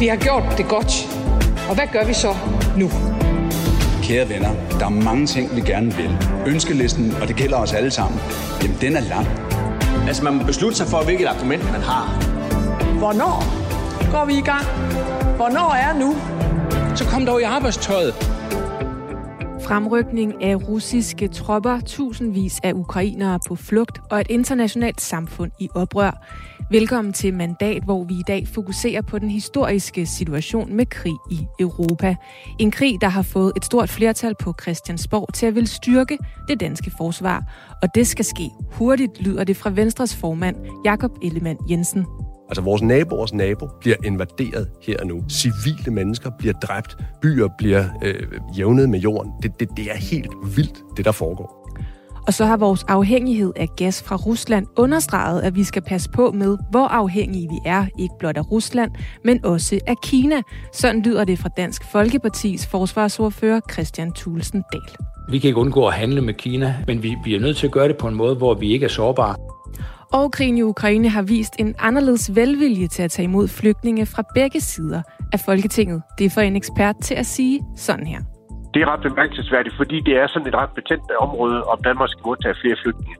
Vi har gjort det godt. Og hvad gør vi så nu? Kære venner, der er mange ting, vi gerne vil. Ønskelisten, og det gælder os alle sammen, jamen den er lang. Altså man må beslutte sig for, hvilket argument man har. Hvornår går vi i gang? Hvornår er nu? Så kom dog i arbejdstøjet. Fremrykning af russiske tropper, tusindvis af ukrainere på flugt og et internationalt samfund i oprør. Velkommen til Mandat, hvor vi i dag fokuserer på den historiske situation med krig i Europa. En krig, der har fået et stort flertal på Christiansborg til at vil styrke det danske forsvar. Og det skal ske hurtigt, lyder det fra Venstres formand Jakob Ellemann Jensen. Altså vores naboers nabo bliver invaderet her og nu. Civile mennesker bliver dræbt. Byer bliver øh, jævnet med jorden. Det, det, det er helt vildt, det der foregår. Og så har vores afhængighed af gas fra Rusland understreget, at vi skal passe på med, hvor afhængige vi er, ikke blot af Rusland, men også af Kina. Sådan lyder det fra Dansk Folkepartis forsvarsordfører Christian Thulsen Dahl. Vi kan ikke undgå at handle med Kina, men vi, vi er nødt til at gøre det på en måde, hvor vi ikke er sårbare. Og krigen i Ukraine har vist en anderledes velvilje til at tage imod flygtninge fra begge sider af Folketinget. Det er for en ekspert til at sige sådan her. Det er ret bemærkelsesværdigt, fordi det er sådan et ret betændt område, om Danmark skal modtage flere flygtninge.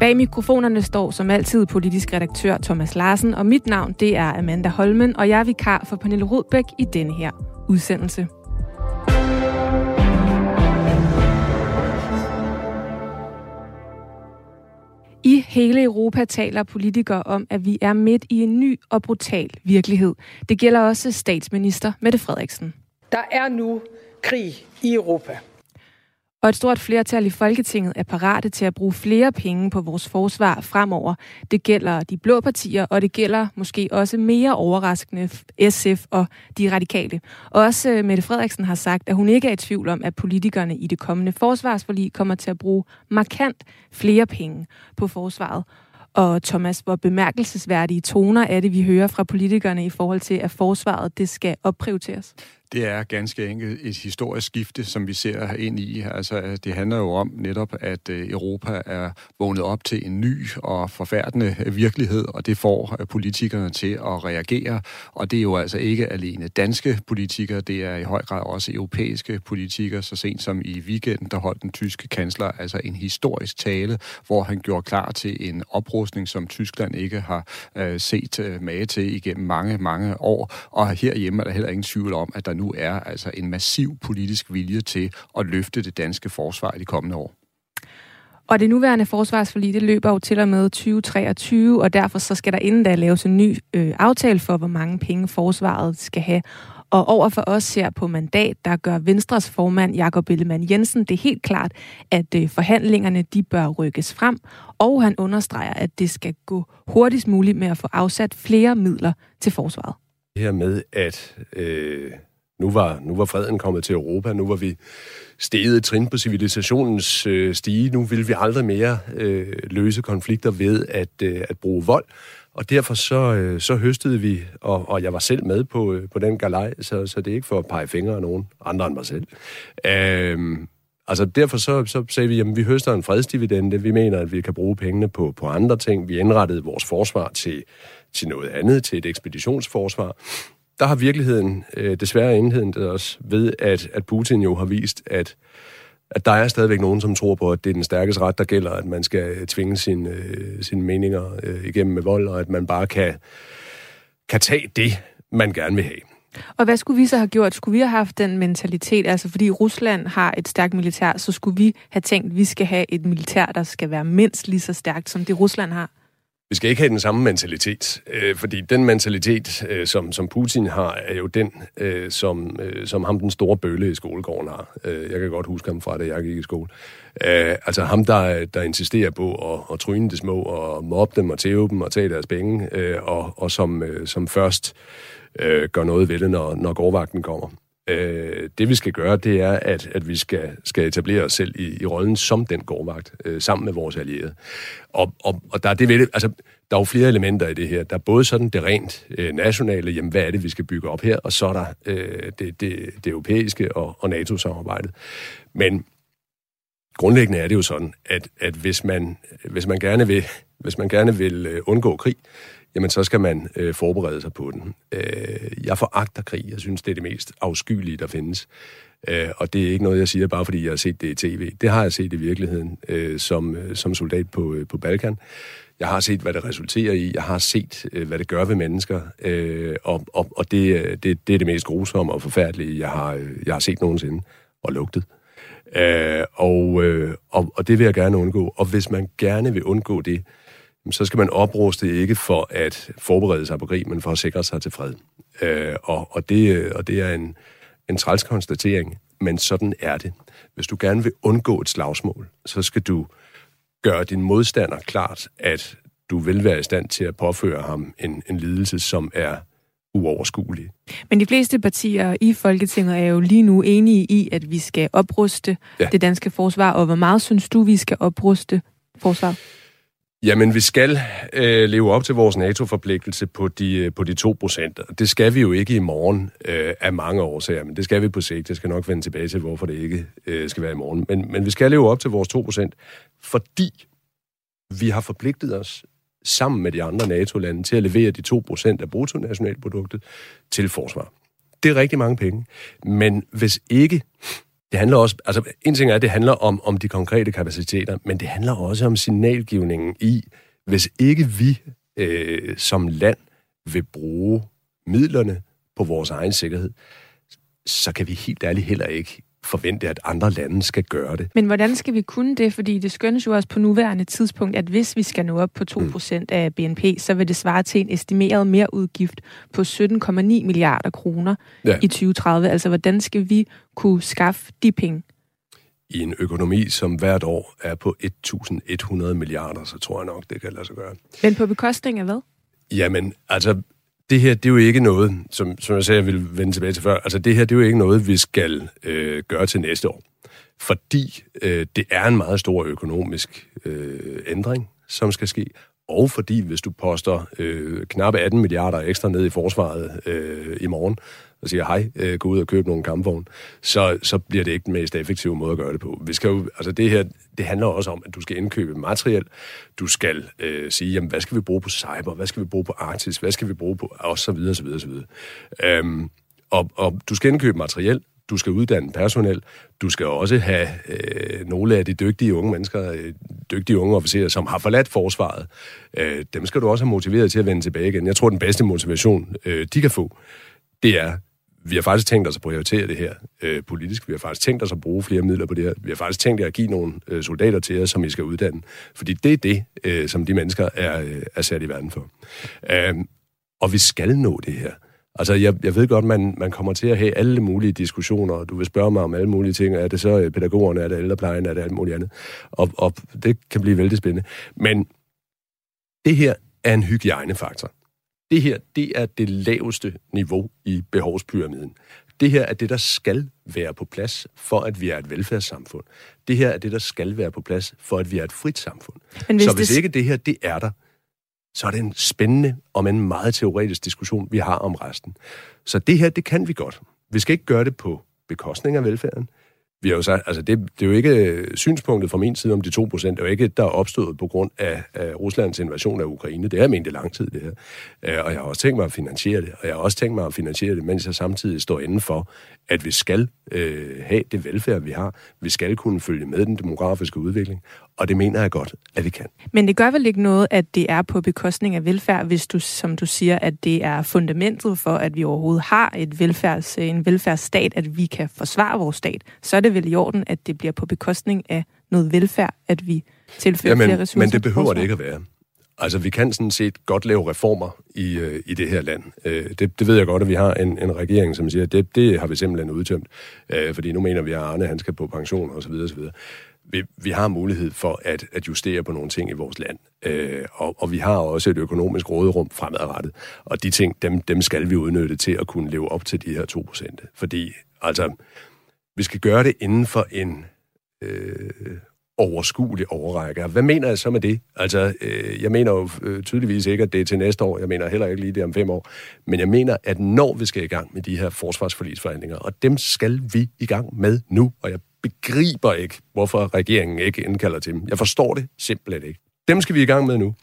Bag mikrofonerne står som altid politisk redaktør Thomas Larsen, og mit navn det er Amanda Holmen, og jeg er vikar for Pernille Rudbæk i denne her udsendelse. I hele Europa taler politikere om, at vi er midt i en ny og brutal virkelighed. Det gælder også statsminister Mette Frederiksen. Der er nu krig i Europa. Og et stort flertal i Folketinget er parate til at bruge flere penge på vores forsvar fremover. Det gælder de blå partier, og det gælder måske også mere overraskende SF og de radikale. Også øh, Mette Frederiksen har sagt, at hun ikke er i tvivl om, at politikerne i det kommende forsvarsforlig kommer til at bruge markant flere penge på forsvaret. Og Thomas, hvor bemærkelsesværdige toner er det, vi hører fra politikerne i forhold til, at forsvaret det skal opprioriteres? Det er ganske enkelt et historisk skifte, som vi ser ind i. Altså, det handler jo om netop, at øh, Europa er vågnet op til en ny og forfærdende øh, virkelighed, og det får øh, politikerne til at reagere. Og det er jo altså ikke alene danske politikere, det er i høj grad også europæiske politikere. Så sent som i weekenden, der holdt den tyske kansler altså en historisk tale, hvor han gjorde klar til en oprustning, som Tyskland ikke har øh, set øh, mage til igennem mange, mange år. Og herhjemme er der heller ingen tvivl om, at der nu er altså en massiv politisk vilje til at løfte det danske forsvar i de kommende år. Og det nuværende forsvarsforlig, det løber jo til og med 2023, og derfor så skal der inden da laves en ny øh, aftale for, hvor mange penge forsvaret skal have. Og over for os her på mandat, der gør Venstres formand Jakob Ellemann Jensen det helt klart, at øh, forhandlingerne de bør rykkes frem, og han understreger, at det skal gå hurtigst muligt med at få afsat flere midler til forsvaret. Det her med, at øh, nu var, nu var freden kommet til Europa, nu var vi steget et trin på civilisationens øh, stige, nu vil vi aldrig mere øh, løse konflikter ved at, øh, at bruge vold. Og derfor så, øh, så høstede vi, og, og jeg var selv med på, øh, på den galej, så, så det er ikke for at pege fingre af nogen andre end mig selv. Øh, altså derfor så, så sagde vi, at vi høster en fredsdividende. Vi mener, at vi kan bruge pengene på, på andre ting. Vi indrettede vores forsvar til, til noget andet, til et ekspeditionsforsvar der har virkeligheden øh, desværre indhentet os ved, at, at Putin jo har vist, at, at der er stadigvæk nogen, som tror på, at det er den stærkeste ret, der gælder, at man skal øh, tvinge sin, øh, sine meninger øh, igennem med vold, og at man bare kan, kan tage det, man gerne vil have. Og hvad skulle vi så have gjort? Skulle vi have haft den mentalitet? Altså fordi Rusland har et stærkt militær, så skulle vi have tænkt, at vi skal have et militær, der skal være mindst lige så stærkt, som det Rusland har? Vi skal ikke have den samme mentalitet, øh, fordi den mentalitet, øh, som, som Putin har, er jo den, øh, som, øh, som ham den store bølle i skolegården har. Øh, jeg kan godt huske ham fra, da jeg gik i skole. Øh, altså ham, der, der insisterer på at, at tryne de små, og mobbe dem og tæve dem og tage deres penge, øh, og, og som, øh, som først øh, gør noget ved det, når, når gårdvagten kommer. Øh, det vi skal gøre, det er, at, at vi skal, skal etablere os selv i, i rollen som den gårdmagt, øh, sammen med vores allierede. Og, og, og der, er det ved det, altså, der er jo flere elementer i det her. Der er både sådan det rent øh, nationale, jamen hvad er det, vi skal bygge op her, og så er der øh, det, det, det europæiske og, og NATO-samarbejdet. Men grundlæggende er det jo sådan, at, at hvis, man, hvis, man gerne vil, hvis man gerne vil øh, undgå krig, jamen så skal man øh, forberede sig på den. Øh, jeg foragter krig. Jeg synes, det er det mest afskyelige, der findes. Øh, og det er ikke noget, jeg siger, bare fordi jeg har set det i tv. Det har jeg set i virkeligheden øh, som, øh, som soldat på, øh, på Balkan. Jeg har set, hvad det resulterer i. Jeg har set, øh, hvad det gør ved mennesker. Øh, og og, og det, øh, det, det er det mest grusomme og forfærdelige, jeg har, øh, jeg har set nogensinde og lugtet. Øh, og, øh, og, og det vil jeg gerne undgå. Og hvis man gerne vil undgå det, så skal man opruste ikke for at forberede sig på krig, men for at sikre sig til fred. Øh, og, og, det, og det er en, en træls konstatering, men sådan er det. Hvis du gerne vil undgå et slagsmål, så skal du gøre din modstander klart, at du vil være i stand til at påføre ham en, en lidelse, som er uoverskuelig. Men de fleste partier i Folketinget er jo lige nu enige i, at vi skal opruste ja. det danske forsvar, og hvor meget synes du, vi skal opruste forsvar? Jamen, vi skal øh, leve op til vores NATO-forpligtelse på de, øh, på de 2 procent. Det skal vi jo ikke i morgen øh, af mange årsager, men det skal vi på sigt. Jeg skal nok vende tilbage til, hvorfor det ikke øh, skal være i morgen. Men, men vi skal leve op til vores 2 procent, fordi vi har forpligtet os sammen med de andre NATO-lande til at levere de 2 procent af bruttonationalproduktet til forsvar. Det er rigtig mange penge. Men hvis ikke det handler også, altså en ting er, at det handler om, om de konkrete kapaciteter, men det handler også om signalgivningen i, hvis ikke vi øh, som land vil bruge midlerne på vores egen sikkerhed, så kan vi helt ærligt heller ikke forvente, at andre lande skal gøre det. Men hvordan skal vi kunne det? Fordi det skønnes jo også på nuværende tidspunkt, at hvis vi skal nå op på 2% mm. af BNP, så vil det svare til en estimeret merudgift på 17,9 milliarder kroner ja. i 2030. Altså, hvordan skal vi kunne skaffe de penge? I en økonomi, som hvert år er på 1.100 milliarder, så tror jeg nok, det kan lade sig gøre. Men på bekostning af hvad? Jamen, altså, det her, det er jo ikke noget, som, som jeg sagde, jeg vil vende tilbage til før, altså det her, det er jo ikke noget, vi skal øh, gøre til næste år. Fordi øh, det er en meget stor økonomisk øh, ændring, som skal ske, og fordi hvis du poster øh, knap 18 milliarder ekstra ned i forsvaret øh, i morgen, og siger, hej, øh, gå ud og køb nogle kampvogne, så, så bliver det ikke den mest effektive måde at gøre det på. Vi skal jo, altså det her, det handler også om, at du skal indkøbe materiel, du skal øh, sige, jamen, hvad skal vi bruge på cyber, hvad skal vi bruge på Arktis, hvad skal vi bruge på, og så videre, så videre, så videre. Øhm, og, og du skal indkøbe materiel, du skal uddanne personel, du skal også have øh, nogle af de dygtige unge mennesker, øh, dygtige unge officerer, som har forladt forsvaret. Øh, dem skal du også have motiveret til at vende tilbage igen. Jeg tror, den bedste motivation, øh, de kan få, det er vi har faktisk tænkt os at prioritere det her øh, politisk. Vi har faktisk tænkt os at bruge flere midler på det her. Vi har faktisk tænkt os at give nogle øh, soldater til jer, som I skal uddanne. Fordi det er det, øh, som de mennesker er, øh, er sat i verden for. Øh, og vi skal nå det her. Altså, jeg, jeg ved godt, man, man kommer til at have alle mulige diskussioner, og du vil spørge mig om alle mulige ting. Er det så øh, pædagogerne, er det ældreplejen, er det alt muligt andet? Og, og det kan blive vældig spændende. Men det her er en hygiejnefaktor. Det her, det er det laveste niveau i behovspyramiden. Det her er det, der skal være på plads, for at vi er et velfærdssamfund. Det her er det, der skal være på plads, for at vi er et frit samfund. Men hvis så hvis det... ikke det her, det er der, så er det en spændende og en meget teoretisk diskussion, vi har om resten. Så det her, det kan vi godt. Vi skal ikke gøre det på bekostning af velfærden vi har jo sagt, altså det, det er jo ikke øh, synspunktet fra min side om de 2 procent, det er jo ikke, der er opstået på grund af, af Ruslands invasion af Ukraine. Det har jeg ment i lang tid, det her. Øh, og jeg har også tænkt mig at finansiere det, og jeg har også tænkt mig at finansiere det, mens jeg samtidig står inden for, at vi skal øh, have det velfærd, vi har. Vi skal kunne følge med den demografiske udvikling, og det mener jeg godt, at vi kan. Men det gør vel ikke noget, at det er på bekostning af velfærd, hvis du, som du siger, at det er fundamentet for, at vi overhovedet har et velfærds, en velfærdsstat, at vi kan forsvare vores stat. Så er det vel i orden, at det bliver på bekostning af noget velfærd, at vi tilfører Jamen, flere ressourcer. Men det behøver det ikke at være. Altså, vi kan sådan set godt lave reformer i, øh, i det her land. Øh, det, det ved jeg godt, at vi har en, en regering, som siger, at det, det har vi simpelthen udtømt. Øh, fordi nu mener vi, at Arne han skal på pension osv. osv. Vi, vi har mulighed for at, at justere på nogle ting i vores land. Øh, og, og vi har også et økonomisk råderum fremadrettet. Og de ting, dem, dem skal vi udnytte til at kunne leve op til de her 2%, Fordi, altså, vi skal gøre det inden for en... Øh, overskuelig overrække. Hvad mener jeg så med det? Altså, øh, jeg mener jo øh, tydeligvis ikke, at det er til næste år. Jeg mener heller ikke lige det om fem år. Men jeg mener, at når vi skal i gang med de her forsvarsforlisforhandlinger, og dem skal vi i gang med nu, og jeg begriber ikke, hvorfor regeringen ikke indkalder til dem. Jeg forstår det simpelthen ikke. Dem skal vi i gang med nu.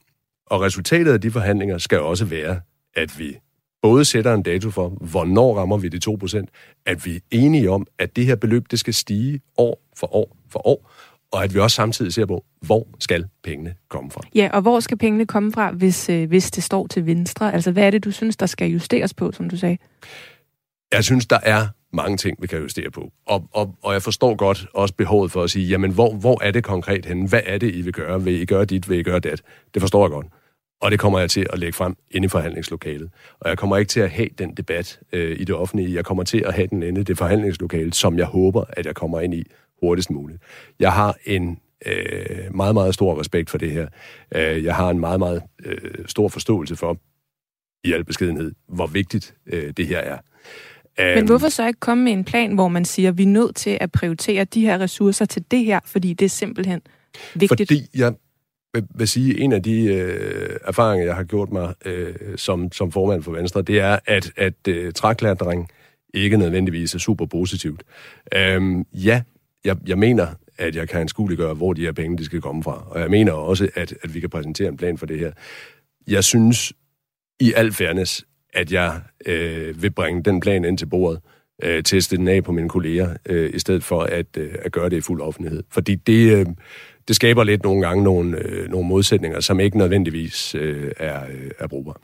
Og resultatet af de forhandlinger skal også være, at vi både sætter en dato for, hvornår rammer vi de 2%, at vi er enige om, at det her beløb, det skal stige år for år for år, og at vi også samtidig ser på, hvor skal pengene komme fra. Ja, og hvor skal pengene komme fra, hvis, øh, hvis det står til venstre? Altså, hvad er det, du synes, der skal justeres på, som du sagde? Jeg synes, der er mange ting, vi kan justere på. Og, og, og jeg forstår godt også behovet for at sige, jamen, hvor, hvor er det konkret henne? Hvad er det, I vil gøre? Vil I gøre dit? Vil I gøre det? Det forstår jeg godt. Og det kommer jeg til at lægge frem inde i forhandlingslokalet. Og jeg kommer ikke til at have den debat øh, i det offentlige. Jeg kommer til at have den inde i det forhandlingslokale, som jeg håber, at jeg kommer ind i hurtigst muligt. Jeg har en øh, meget, meget stor respekt for det her. Øh, jeg har en meget, meget øh, stor forståelse for, i al beskedenhed, hvor vigtigt øh, det her er. Men øhm, hvorfor så ikke komme med en plan, hvor man siger, at vi er nødt til at prioritere de her ressourcer til det her, fordi det er simpelthen vigtigt? Fordi jeg vil sige, en af de øh, erfaringer, jeg har gjort mig øh, som, som formand for Venstre, det er, at, at øh, træklatring ikke nødvendigvis er super positivt. Øhm, ja, jeg, jeg mener, at jeg kan anskueliggøre, hvor de her penge de skal komme fra. Og jeg mener også, at, at vi kan præsentere en plan for det her. Jeg synes i al fairness, at jeg øh, vil bringe den plan ind til bordet, øh, teste den af på mine kolleger, øh, i stedet for at, øh, at gøre det i fuld offentlighed. Fordi det, øh, det skaber lidt nogle gange nogle, øh, nogle modsætninger, som ikke nødvendigvis øh, er, øh, er brugbare.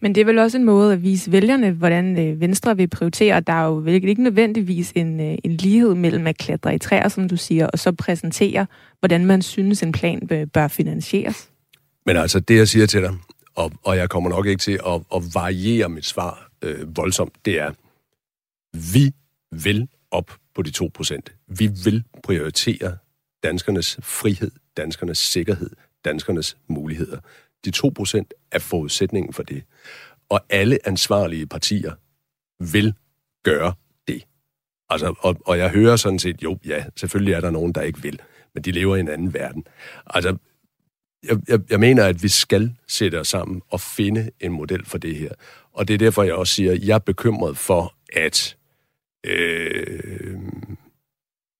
Men det er vel også en måde at vise vælgerne, hvordan øh, Venstre vil prioritere. Der er jo ikke nødvendigvis en, øh, en lighed mellem at klatre i træer, som du siger, og så præsentere, hvordan man synes, en plan bør finansieres. Men altså, det jeg siger til dig, og, og jeg kommer nok ikke til at, at variere mit svar øh, voldsomt, det er, vi vil op på de 2%. Vi vil prioritere danskernes frihed, danskernes sikkerhed, danskernes muligheder. De 2% er forudsætningen for det. Og alle ansvarlige partier vil gøre det. Altså, og, og jeg hører sådan set, jo, ja, selvfølgelig er der nogen, der ikke vil, men de lever i en anden verden. Altså, jeg, jeg, jeg mener, at vi skal sætte os sammen og finde en model for det her. Og det er derfor, jeg også siger, at jeg er bekymret for, at, øh,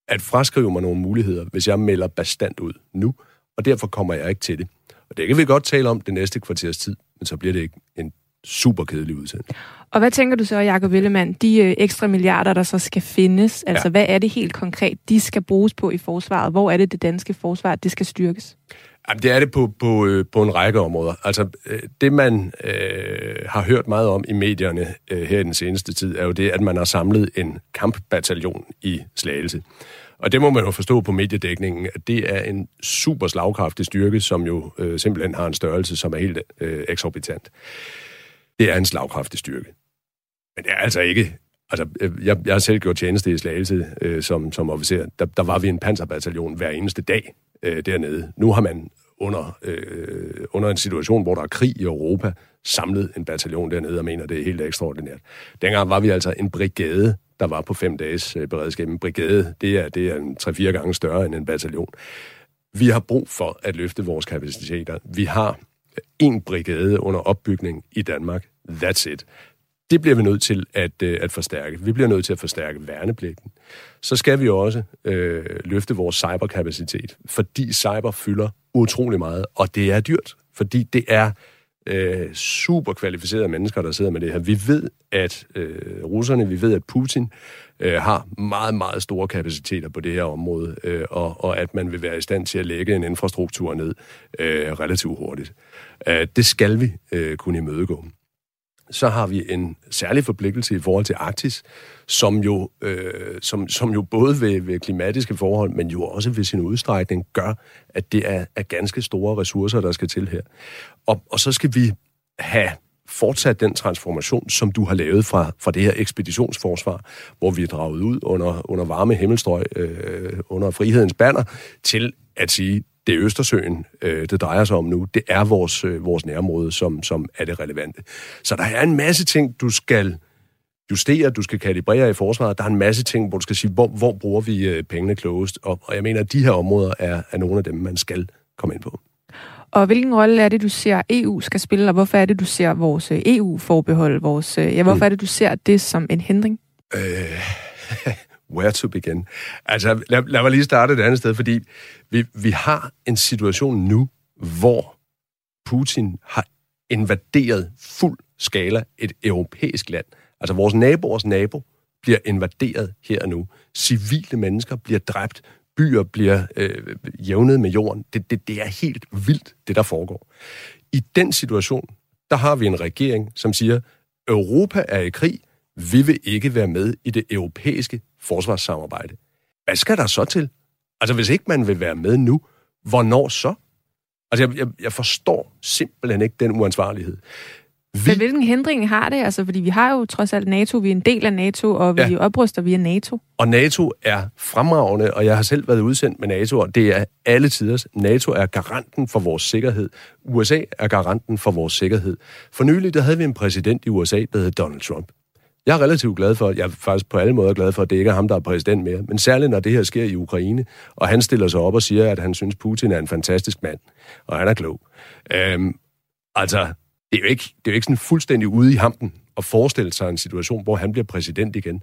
at fraskrive mig nogle muligheder, hvis jeg melder bestand ud nu, og derfor kommer jeg ikke til det. Og det kan vi godt tale om det næste kvarters tid, men så bliver det ikke en super kedelig udsendelse. Og hvad tænker du så, Jacob Ellemann, de øh, ekstra milliarder, der så skal findes, altså ja. hvad er det helt konkret, de skal bruges på i forsvaret? Hvor er det det danske forsvar, det skal styrkes? Jamen, det er det på, på, øh, på en række områder. Altså, øh, det man øh, har hørt meget om i medierne øh, her i den seneste tid, er jo det, at man har samlet en kampbataljon i Slagelse. Og det må man jo forstå på mediedækningen, at det er en super slagkraftig styrke, som jo øh, simpelthen har en størrelse, som er helt øh, eksorbitant. Det er en slagkraftig styrke. Men det er altså ikke... Altså, øh, jeg, jeg har selv gjort tjeneste i Slagelse øh, som, som officer. Der, der var vi en panserbataljon hver eneste dag øh, dernede. Nu har man under, øh, under en situation, hvor der er krig i Europa, samlet en bataljon dernede, og mener, det er helt ekstraordinært. Dengang var vi altså en brigade, der var på fem dages øh, beredskab. En brigade, det er, det er en 3-4 gange større end en bataljon. Vi har brug for at løfte vores kapaciteter. Vi har en brigade under opbygning i Danmark. That's it. Det bliver vi nødt til at, øh, at forstærke. Vi bliver nødt til at forstærke værnepligten. Så skal vi også øh, løfte vores cyberkapacitet, fordi cyber fylder utrolig meget, og det er dyrt, fordi det er øh, super kvalificerede mennesker, der sidder med det her. Vi ved, at øh, russerne, vi ved, at Putin øh, har meget, meget store kapaciteter på det her område, øh, og, og at man vil være i stand til at lægge en infrastruktur ned øh, relativt hurtigt. Øh, det skal vi øh, kunne imødegå så har vi en særlig forpligtelse i forhold til Arktis, som jo, øh, som, som jo både ved, ved klimatiske forhold, men jo også ved sin udstrækning gør, at det er, er ganske store ressourcer, der skal til her. Og, og så skal vi have fortsat den transformation, som du har lavet fra, fra det her ekspeditionsforsvar, hvor vi er draget ud under, under varme himmelstrøg, øh, under frihedens banner, til at sige, det er Østersøen, øh, det drejer sig om nu. Det er vores, øh, vores nærområde, som, som er det relevante. Så der er en masse ting, du skal justere, du skal kalibrere i forsvaret. Der er en masse ting, hvor du skal sige, hvor, hvor bruger vi øh, pengene klogest? Og, og jeg mener, at de her områder er, er nogle af dem, man skal komme ind på. Og hvilken rolle er det, du ser, EU skal spille, og hvorfor er det, du ser vores øh, EU-forbehold, vores, øh, ja, hvorfor mm. er det, du ser det som en hindring? Øh, where to begin? Altså, lad, lad mig lige starte et andet sted, fordi vi, vi har en situation nu, hvor Putin har invaderet fuld skala et europæisk land. Altså vores naboers nabo bliver invaderet her og nu. Civile mennesker bliver dræbt. Byer bliver øh, jævnet med jorden. Det, det, det er helt vildt, det der foregår. I den situation, der har vi en regering, som siger, Europa er i krig, vi vil ikke være med i det europæiske forsvarssamarbejde. Hvad skal der så til? Altså, hvis ikke man vil være med nu, hvornår så? Altså, jeg, jeg, jeg forstår simpelthen ikke den uansvarlighed. Vi... Men hvilken hindring har det? Altså, fordi vi har jo trods alt NATO, vi er en del af NATO, og vi ja. opruster via NATO. Og NATO er fremragende, og jeg har selv været udsendt med NATO, og det er alle tiders. NATO er garanten for vores sikkerhed. USA er garanten for vores sikkerhed. For nylig, der havde vi en præsident i USA, der hed Donald Trump. Jeg er relativt glad for, jeg er faktisk på alle måder glad for, at det ikke er ham, der er præsident mere. Men særligt, når det her sker i Ukraine, og han stiller sig op og siger, at han synes, Putin er en fantastisk mand, og han er klog. Øhm, altså, det er, jo ikke, det er jo ikke sådan fuldstændig ude i hampen at forestille sig en situation, hvor han bliver præsident igen.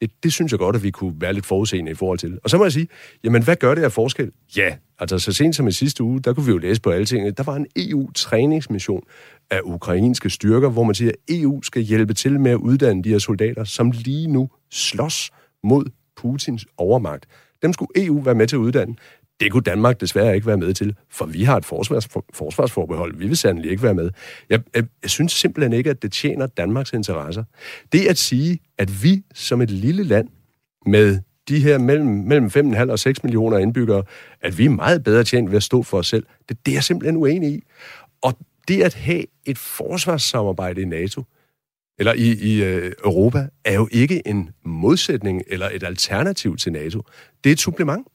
Det, det synes jeg godt, at vi kunne være lidt forudseende i forhold til. Og så må jeg sige, jamen hvad gør det af forskel? Ja, altså så sent som i sidste uge, der kunne vi jo læse på alle tingene, der var en EU-træningsmission af ukrainske styrker, hvor man siger, e at EU skal hjælpe til med at uddanne de her soldater, som lige nu slås mod Putins overmagt. Dem skulle EU være med til at uddanne. Det kunne Danmark desværre ikke være med til, for vi har et forsvars, forsvarsforbehold. Vi vil sandelig ikke være med. Jeg, jeg, jeg synes simpelthen ikke, at det tjener Danmarks interesser. Det at sige, at vi som et lille land med de her mellem, mellem 5,5 og 6 millioner indbyggere, at vi er meget bedre tjent ved at stå for os selv, det, det er jeg simpelthen uenig i. Og det at have et forsvarssamarbejde i NATO, eller i, i øh, Europa, er jo ikke en modsætning eller et alternativ til NATO. Det er et supplement.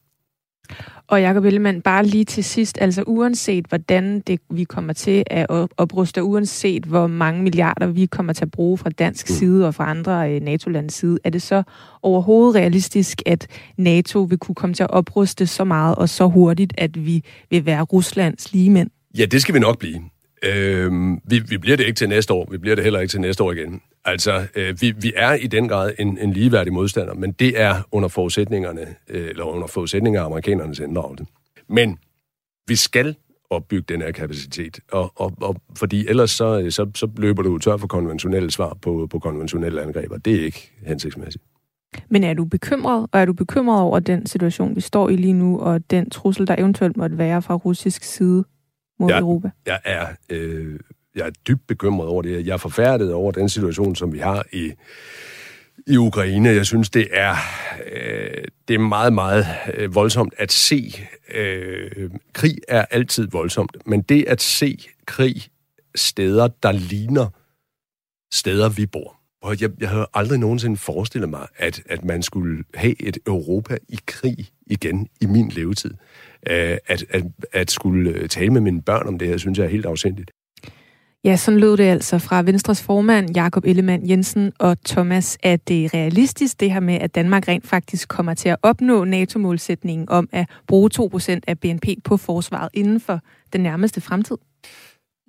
Og Jacob Ellemann, bare lige til sidst, altså uanset hvordan det, vi kommer til at opruste, uanset hvor mange milliarder vi kommer til at bruge fra dansk mm. side og fra andre øh, NATO-landes side, er det så overhovedet realistisk, at NATO vil kunne komme til at opruste så meget og så hurtigt, at vi vil være Ruslands ligemænd? Ja, det skal vi nok blive. Øh, vi, vi bliver det ikke til næste år. Vi bliver det heller ikke til næste år igen. Altså, øh, vi, vi er i den grad en, en ligeværdig modstander, men det er under forudsætningerne, øh, eller under forudsætninger af amerikanernes inddragelse. Men vi skal opbygge den her kapacitet, og, og, og fordi ellers så, øh, så, så løber du tør for konventionelle svar på, på konventionelle angreb, og det er ikke hensigtsmæssigt. Men er du bekymret, og er du bekymret over den situation, vi står i lige nu, og den trussel, der eventuelt måtte være fra russisk side mod jeg, Europa? Jeg er, øh, jeg er dybt bekymret over det. Jeg er forfærdet over den situation, som vi har i, i Ukraine. Jeg synes, det er, øh, det er meget, meget øh, voldsomt at se. Øh, krig er altid voldsomt, men det at se krig steder, der ligner steder, vi bor. Og jeg, jeg havde aldrig nogensinde forestillet mig, at, at man skulle have et Europa i krig igen i min levetid. Øh, at, at, at skulle øh, tale med mine børn om det her, synes jeg er helt afsindigt. Ja, sådan lød det altså fra Venstres formand, Jakob Ellemann Jensen og Thomas. at det er realistisk, det her med, at Danmark rent faktisk kommer til at opnå NATO-målsætningen om at bruge 2% af BNP på forsvaret inden for den nærmeste fremtid?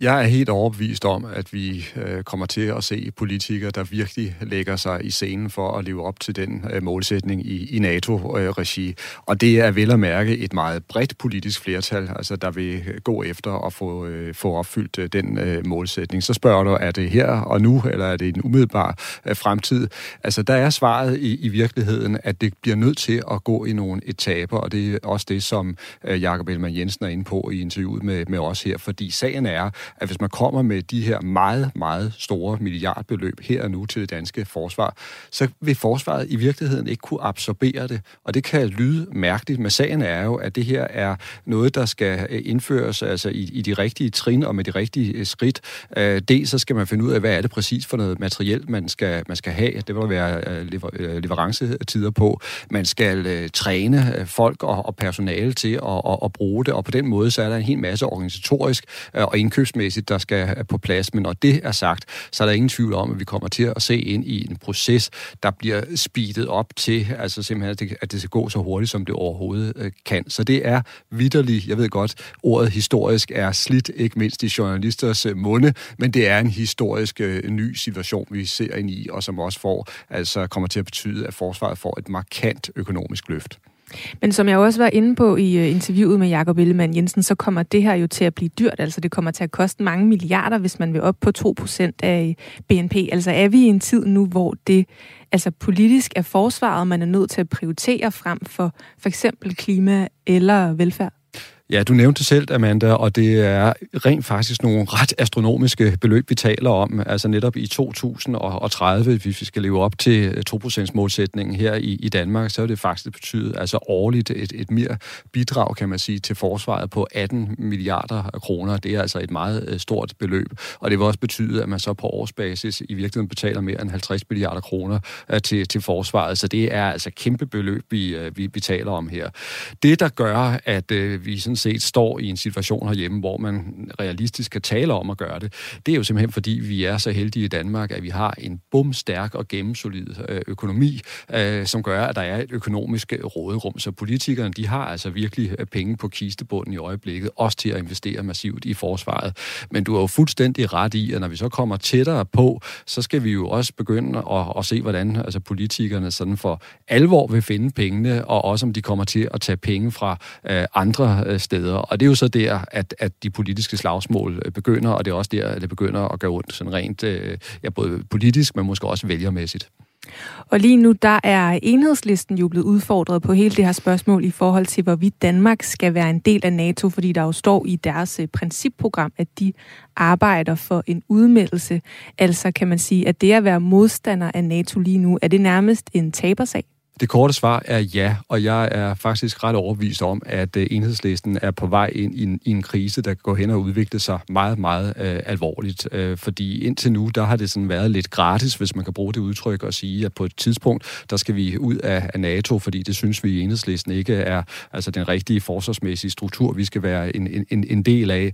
Jeg er helt overbevist om, at vi øh, kommer til at se politikere, der virkelig lægger sig i scenen for at leve op til den øh, målsætning i, i NATO-regi. Og det er vel at mærke et meget bredt politisk flertal, altså der vil øh, gå efter at få, øh, få opfyldt øh, den øh, målsætning. Så spørger du, er det her og nu, eller er det en umiddelbar øh, fremtid? Altså der er svaret i, i virkeligheden, at det bliver nødt til at gå i nogle etaper, og det er også det, som øh, Jakob Elman Jensen er inde på i interviewet med, med os her, fordi sagen er, at hvis man kommer med de her meget, meget store milliardbeløb her og nu til det danske forsvar, så vil forsvaret i virkeligheden ikke kunne absorbere det. Og det kan lyde mærkeligt, men sagen er jo, at det her er noget, der skal øh, indføres altså i, i de rigtige trin og med de rigtige øh, skridt. Øh, Dels så skal man finde ud af, hvad er det præcis for noget materiel, man skal, man skal have. Det vil være lever, leverancetider på. Man skal træne folk og, og personale til at, at, at bruge det, og på den måde så er der en hel masse organisatorisk og indkøbs lovgivningsmæssigt, der skal på plads. Men når det er sagt, så er der ingen tvivl om, at vi kommer til at se ind i en proces, der bliver speedet op til, altså simpelthen, at det, skal gå så hurtigt, som det overhovedet øh, kan. Så det er vidderligt, jeg ved godt, ordet historisk er slidt, ikke mindst i journalisters øh, munde, men det er en historisk øh, ny situation, vi ser ind i, og som også får, altså kommer til at betyde, at forsvaret får et markant økonomisk løft. Men som jeg også var inde på i øh, interviewet med Jakob Ellemann Jensen, så kommer det her jo til at blive dyrt. Altså det kommer til at koste mange milliarder, hvis man vil op på 2% af øh, BNP. Altså er vi i en tid nu, hvor det altså politisk er forsvaret, man er nødt til at prioritere frem for for eksempel klima eller velfærd? Ja, du nævnte selv, Amanda, og det er rent faktisk nogle ret astronomiske beløb, vi taler om. Altså netop i 2030, hvis vi skal leve op til 2%-målsætningen her i, i Danmark, så vil det faktisk betyde altså årligt et, et mere bidrag, kan man sige, til forsvaret på 18 milliarder kroner. Det er altså et meget øh, stort beløb, og det vil også betyde, at man så på årsbasis i virkeligheden betaler mere end 50 milliarder kroner øh, til, til forsvaret. Så det er altså kæmpe beløb, vi, øh, vi, vi taler om her. Det, der gør, at vi sådan set står i en situation herhjemme, hvor man realistisk kan tale om at gøre det, det er jo simpelthen fordi, vi er så heldige i Danmark, at vi har en bumstærk og gennemsolid øh, økonomi, øh, som gør, at der er et økonomisk øh, råderum. Så politikerne, de har altså virkelig øh, penge på kistebunden i øjeblikket, også til at investere massivt i forsvaret. Men du har jo fuldstændig ret i, at når vi så kommer tættere på, så skal vi jo også begynde at, at se, hvordan altså politikerne sådan for alvor vil finde pengene, og også om de kommer til at tage penge fra øh, andre steder. Og det er jo så der, at, at de politiske slagsmål øh, begynder, og det er også der, at det begynder at gå ondt sådan rent, øh, ja, både politisk, men måske også vælgermæssigt. Og lige nu, der er enhedslisten jo blevet udfordret på hele det her spørgsmål i forhold til, hvorvidt Danmark skal være en del af NATO, fordi der jo står i deres øh, principprogram, at de arbejder for en udmeldelse. Altså kan man sige, at det at være modstander af NATO lige nu, er det nærmest en tabersag? Det korte svar er ja, og jeg er faktisk ret overbevist om, at øh, enhedslisten er på vej ind i en, i en krise, der går hen og udvikler sig meget, meget øh, alvorligt. Øh, fordi indtil nu, der har det sådan været lidt gratis, hvis man kan bruge det udtryk og sige, at på et tidspunkt, der skal vi ud af, af NATO, fordi det synes vi i enhedslisten ikke er altså den rigtige forsvarsmæssige struktur, vi skal være en, en, en del af.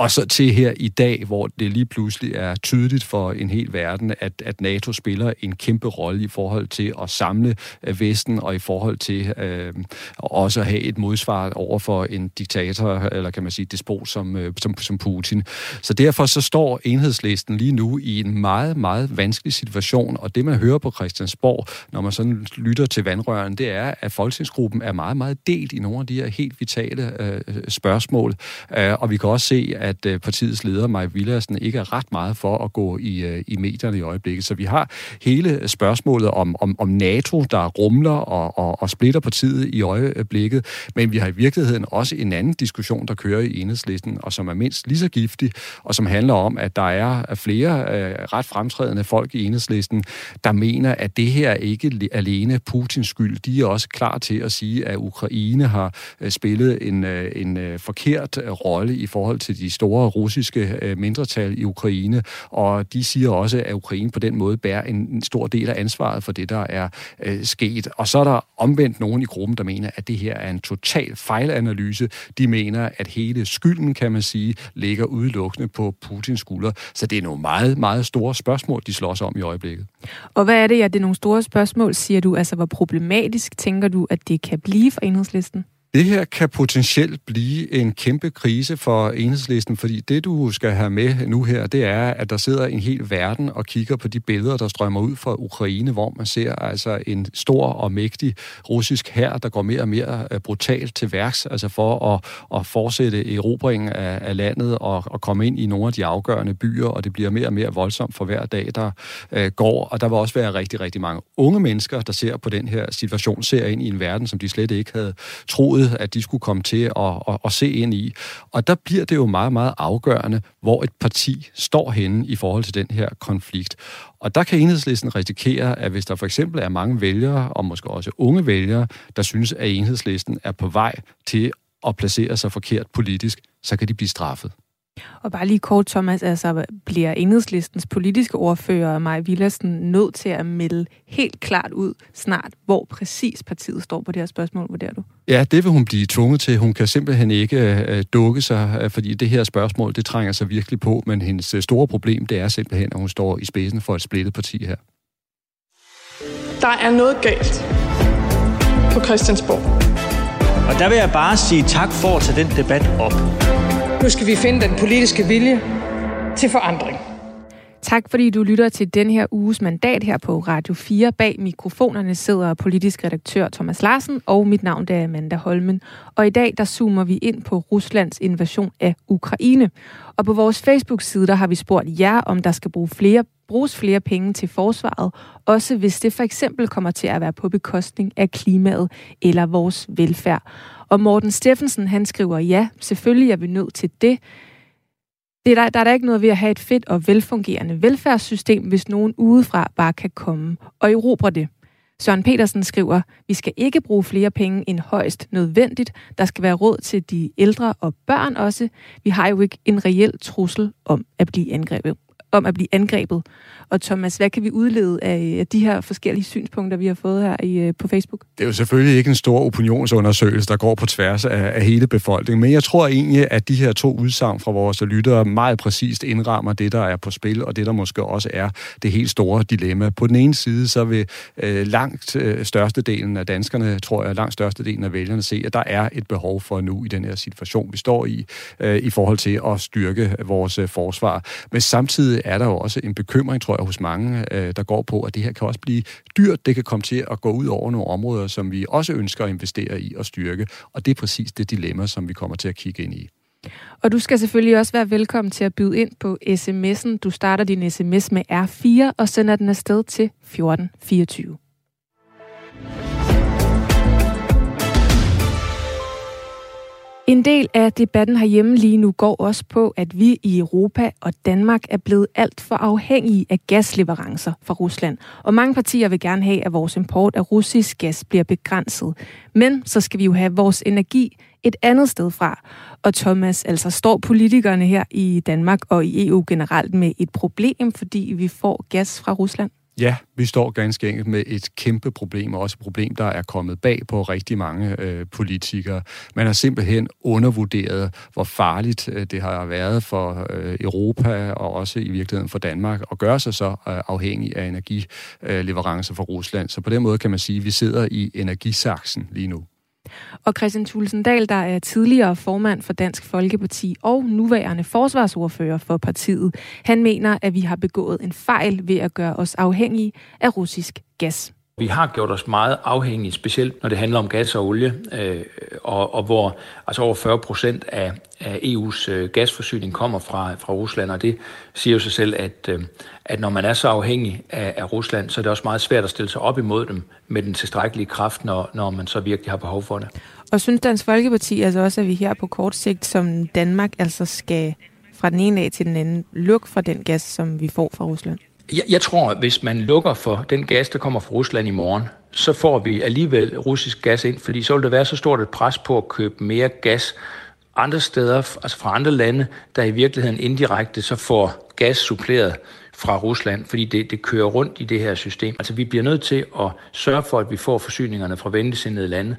Og så til her i dag, hvor det lige pludselig er tydeligt for en hel verden, at, at NATO spiller en kæmpe rolle i forhold til at samle øh, Vesten, og i forhold til øh, også at have et modsvar over for en diktator, eller kan man sige despot som, øh, som, som Putin. Så derfor så står enhedslisten lige nu i en meget, meget vanskelig situation, og det man hører på Christiansborg, når man sådan lytter til vandrøren, det er, at folketingsgruppen er meget, meget delt i nogle af de her helt vitale øh, spørgsmål, øh, og vi kan også se, at at øh, partiets leder, Maj Villersen, ikke er ret meget for at gå i, øh, i medierne i øjeblikket. Så vi har hele spørgsmålet om, om, om NATO, der rumler og, og, og splitter partiet i øjeblikket, men vi har i virkeligheden også en anden diskussion, der kører i enhedslisten, og som er mindst lige så giftig, og som handler om, at der er flere øh, ret fremtrædende folk i enhedslisten, der mener, at det her ikke alene Putins skyld. De er også klar til at sige, at Ukraine har øh, spillet en, øh, en øh, forkert rolle i forhold til de store russiske øh, mindretal i Ukraine, og de siger også, at Ukraine på den måde bærer en, stor del af ansvaret for det, der er øh, sket. Og så er der omvendt nogen i gruppen, der mener, at det her er en total fejlanalyse. De mener, at hele skylden, kan man sige, ligger udelukkende på Putins skulder. Så det er nogle meget, meget store spørgsmål, de slår sig om i øjeblikket. Og hvad er det, ja, det er nogle store spørgsmål, siger du? Altså, hvor problematisk tænker du, at det kan blive for enhedslisten? Det her kan potentielt blive en kæmpe krise for enhedslisten, fordi det, du skal have med nu her, det er, at der sidder en hel verden og kigger på de billeder, der strømmer ud fra Ukraine, hvor man ser altså en stor og mægtig russisk hær, der går mere og mere øh, brutalt til værks, altså for at, at fortsætte erobringen af, af landet og, og komme ind i nogle af de afgørende byer, og det bliver mere og mere voldsomt for hver dag, der øh, går. Og der vil også være rigtig, rigtig mange unge mennesker, der ser på den her situation, ser ind i en verden, som de slet ikke havde troet troede, at de skulle komme til at, at, at se ind i. Og der bliver det jo meget, meget afgørende, hvor et parti står henne i forhold til den her konflikt. Og der kan enhedslisten risikere, at hvis der for eksempel er mange vælgere, og måske også unge vælgere, der synes, at enhedslisten er på vej til at placere sig forkert politisk, så kan de blive straffet. Og bare lige kort, Thomas, altså bliver enhedslistens politiske ordfører, Maja Villersen, nødt til at melde helt klart ud snart, hvor præcis partiet står på det her spørgsmål, vurderer du? Ja, det vil hun blive tvunget til. Hun kan simpelthen ikke uh, dukke sig, uh, fordi det her spørgsmål, det trænger sig virkelig på, men hendes uh, store problem, det er simpelthen, at hun står i spidsen for et splittet parti her. Der er noget galt på Christiansborg. Og der vil jeg bare sige tak for at tage den debat op. Nu skal vi finde den politiske vilje til forandring. Tak fordi du lytter til den her uges mandat her på Radio 4. Bag mikrofonerne sidder politisk redaktør Thomas Larsen, og mit navn er Amanda Holmen. Og i dag der zoomer vi ind på Ruslands invasion af Ukraine. Og på vores Facebook-side der har vi spurgt jer, om der skal bruge flere, bruges flere penge til forsvaret, også hvis det for eksempel kommer til at være på bekostning af klimaet eller vores velfærd. Og Morten Steffensen han skriver, ja, selvfølgelig er vi nødt til det, det er der, der er da ikke noget ved at have et fedt og velfungerende velfærdssystem, hvis nogen udefra bare kan komme og erobre det. Søren Petersen skriver, vi skal ikke bruge flere penge end højst nødvendigt. Der skal være råd til de ældre og børn også. Vi har jo ikke en reel trussel om at blive angrebet. Om at blive angrebet. Og Thomas, hvad kan vi udlede af de her forskellige synspunkter, vi har fået her i, øh, på Facebook? Det er jo selvfølgelig ikke en stor opinionsundersøgelse, der går på tværs af, af hele befolkningen, men jeg tror egentlig, at de her to udsagn fra vores lyttere meget præcist indrammer det, der er på spil, og det, der måske også er det helt store dilemma. På den ene side, så vil øh, langt øh, størstedelen af danskerne, tror jeg, langt størstedelen af vælgerne se, at der er et behov for nu i den her situation, vi står i, øh, i forhold til at styrke vores øh, forsvar. Men samtidig er der jo også en bekymring, tror jeg, hos mange, øh, der går på, at det her kan også blive dyrt. Det kan komme til at gå ud over nogle områder, som vi også ønsker at investere i og styrke. Og det er præcis det dilemma, som vi kommer til at kigge ind i. Og du skal selvfølgelig også være velkommen til at byde ind på sms'en. Du starter din sms med R4 og sender den afsted til 1424. En del af debatten herhjemme lige nu går også på, at vi i Europa og Danmark er blevet alt for afhængige af gasleverancer fra Rusland. Og mange partier vil gerne have, at vores import af russisk gas bliver begrænset. Men så skal vi jo have vores energi et andet sted fra. Og Thomas, altså står politikerne her i Danmark og i EU generelt med et problem, fordi vi får gas fra Rusland? Ja, vi står ganske enkelt med et kæmpe problem, og også et problem, der er kommet bag på rigtig mange øh, politikere. Man har simpelthen undervurderet, hvor farligt øh, det har været for øh, Europa, og også i virkeligheden for Danmark, at gøre sig så øh, afhængig af energileverancer fra Rusland. Så på den måde kan man sige, at vi sidder i energisaksen lige nu. Og Christian Tulsendal, der er tidligere formand for Dansk Folkeparti og nuværende forsvarsordfører for partiet, han mener, at vi har begået en fejl ved at gøre os afhængige af russisk gas. Vi har gjort os meget afhængige, specielt når det handler om gas og olie, øh, og, og hvor altså over 40 procent af, af EU's øh, gasforsyning kommer fra, fra Rusland, og det siger jo sig selv, at, øh, at når man er så afhængig af, af Rusland, så er det også meget svært at stille sig op imod dem med den tilstrækkelige kraft, når, når man så virkelig har behov for det. Og synes Dansk Folkeparti altså også, at vi her på kort sigt som Danmark altså skal fra den ene af til den anden lukke fra den gas, som vi får fra Rusland? Jeg, jeg tror, at hvis man lukker for den gas, der kommer fra Rusland i morgen, så får vi alligevel russisk gas ind, fordi så vil der være så stort et pres på at købe mere gas andre steder, altså fra andre lande, der i virkeligheden indirekte så får gas suppleret fra Rusland, fordi det, det kører rundt i det her system. Altså vi bliver nødt til at sørge for, at vi får forsyningerne fra venligsindede lande,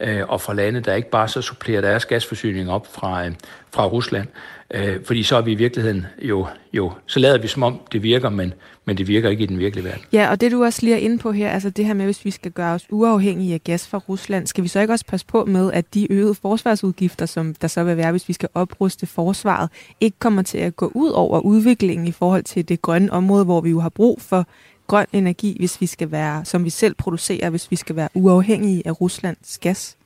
øh, og fra lande, der ikke bare så supplerer deres gasforsyning op fra, øh, fra Rusland. Øh, fordi så er vi i virkeligheden jo, jo, så lader vi som om det virker, men, men det virker ikke i den virkelige verden. Ja, og det du også lige er inde på her, altså det her med, hvis vi skal gøre os uafhængige af gas fra Rusland, skal vi så ikke også passe på med, at de øgede forsvarsudgifter, som der så vil være, hvis vi skal opruste forsvaret, ikke kommer til at gå ud over udviklingen i forhold til det grønne område, hvor vi jo har brug for grøn energi, hvis vi skal være, som vi selv producerer, hvis vi skal være uafhængige af Ruslands gas?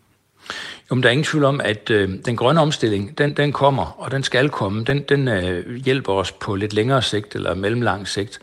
Jo, men der er ingen tvivl om, at øh, den grønne omstilling, den, den kommer, og den skal komme. Den, den øh, hjælper os på lidt længere sigt eller mellemlang sigt.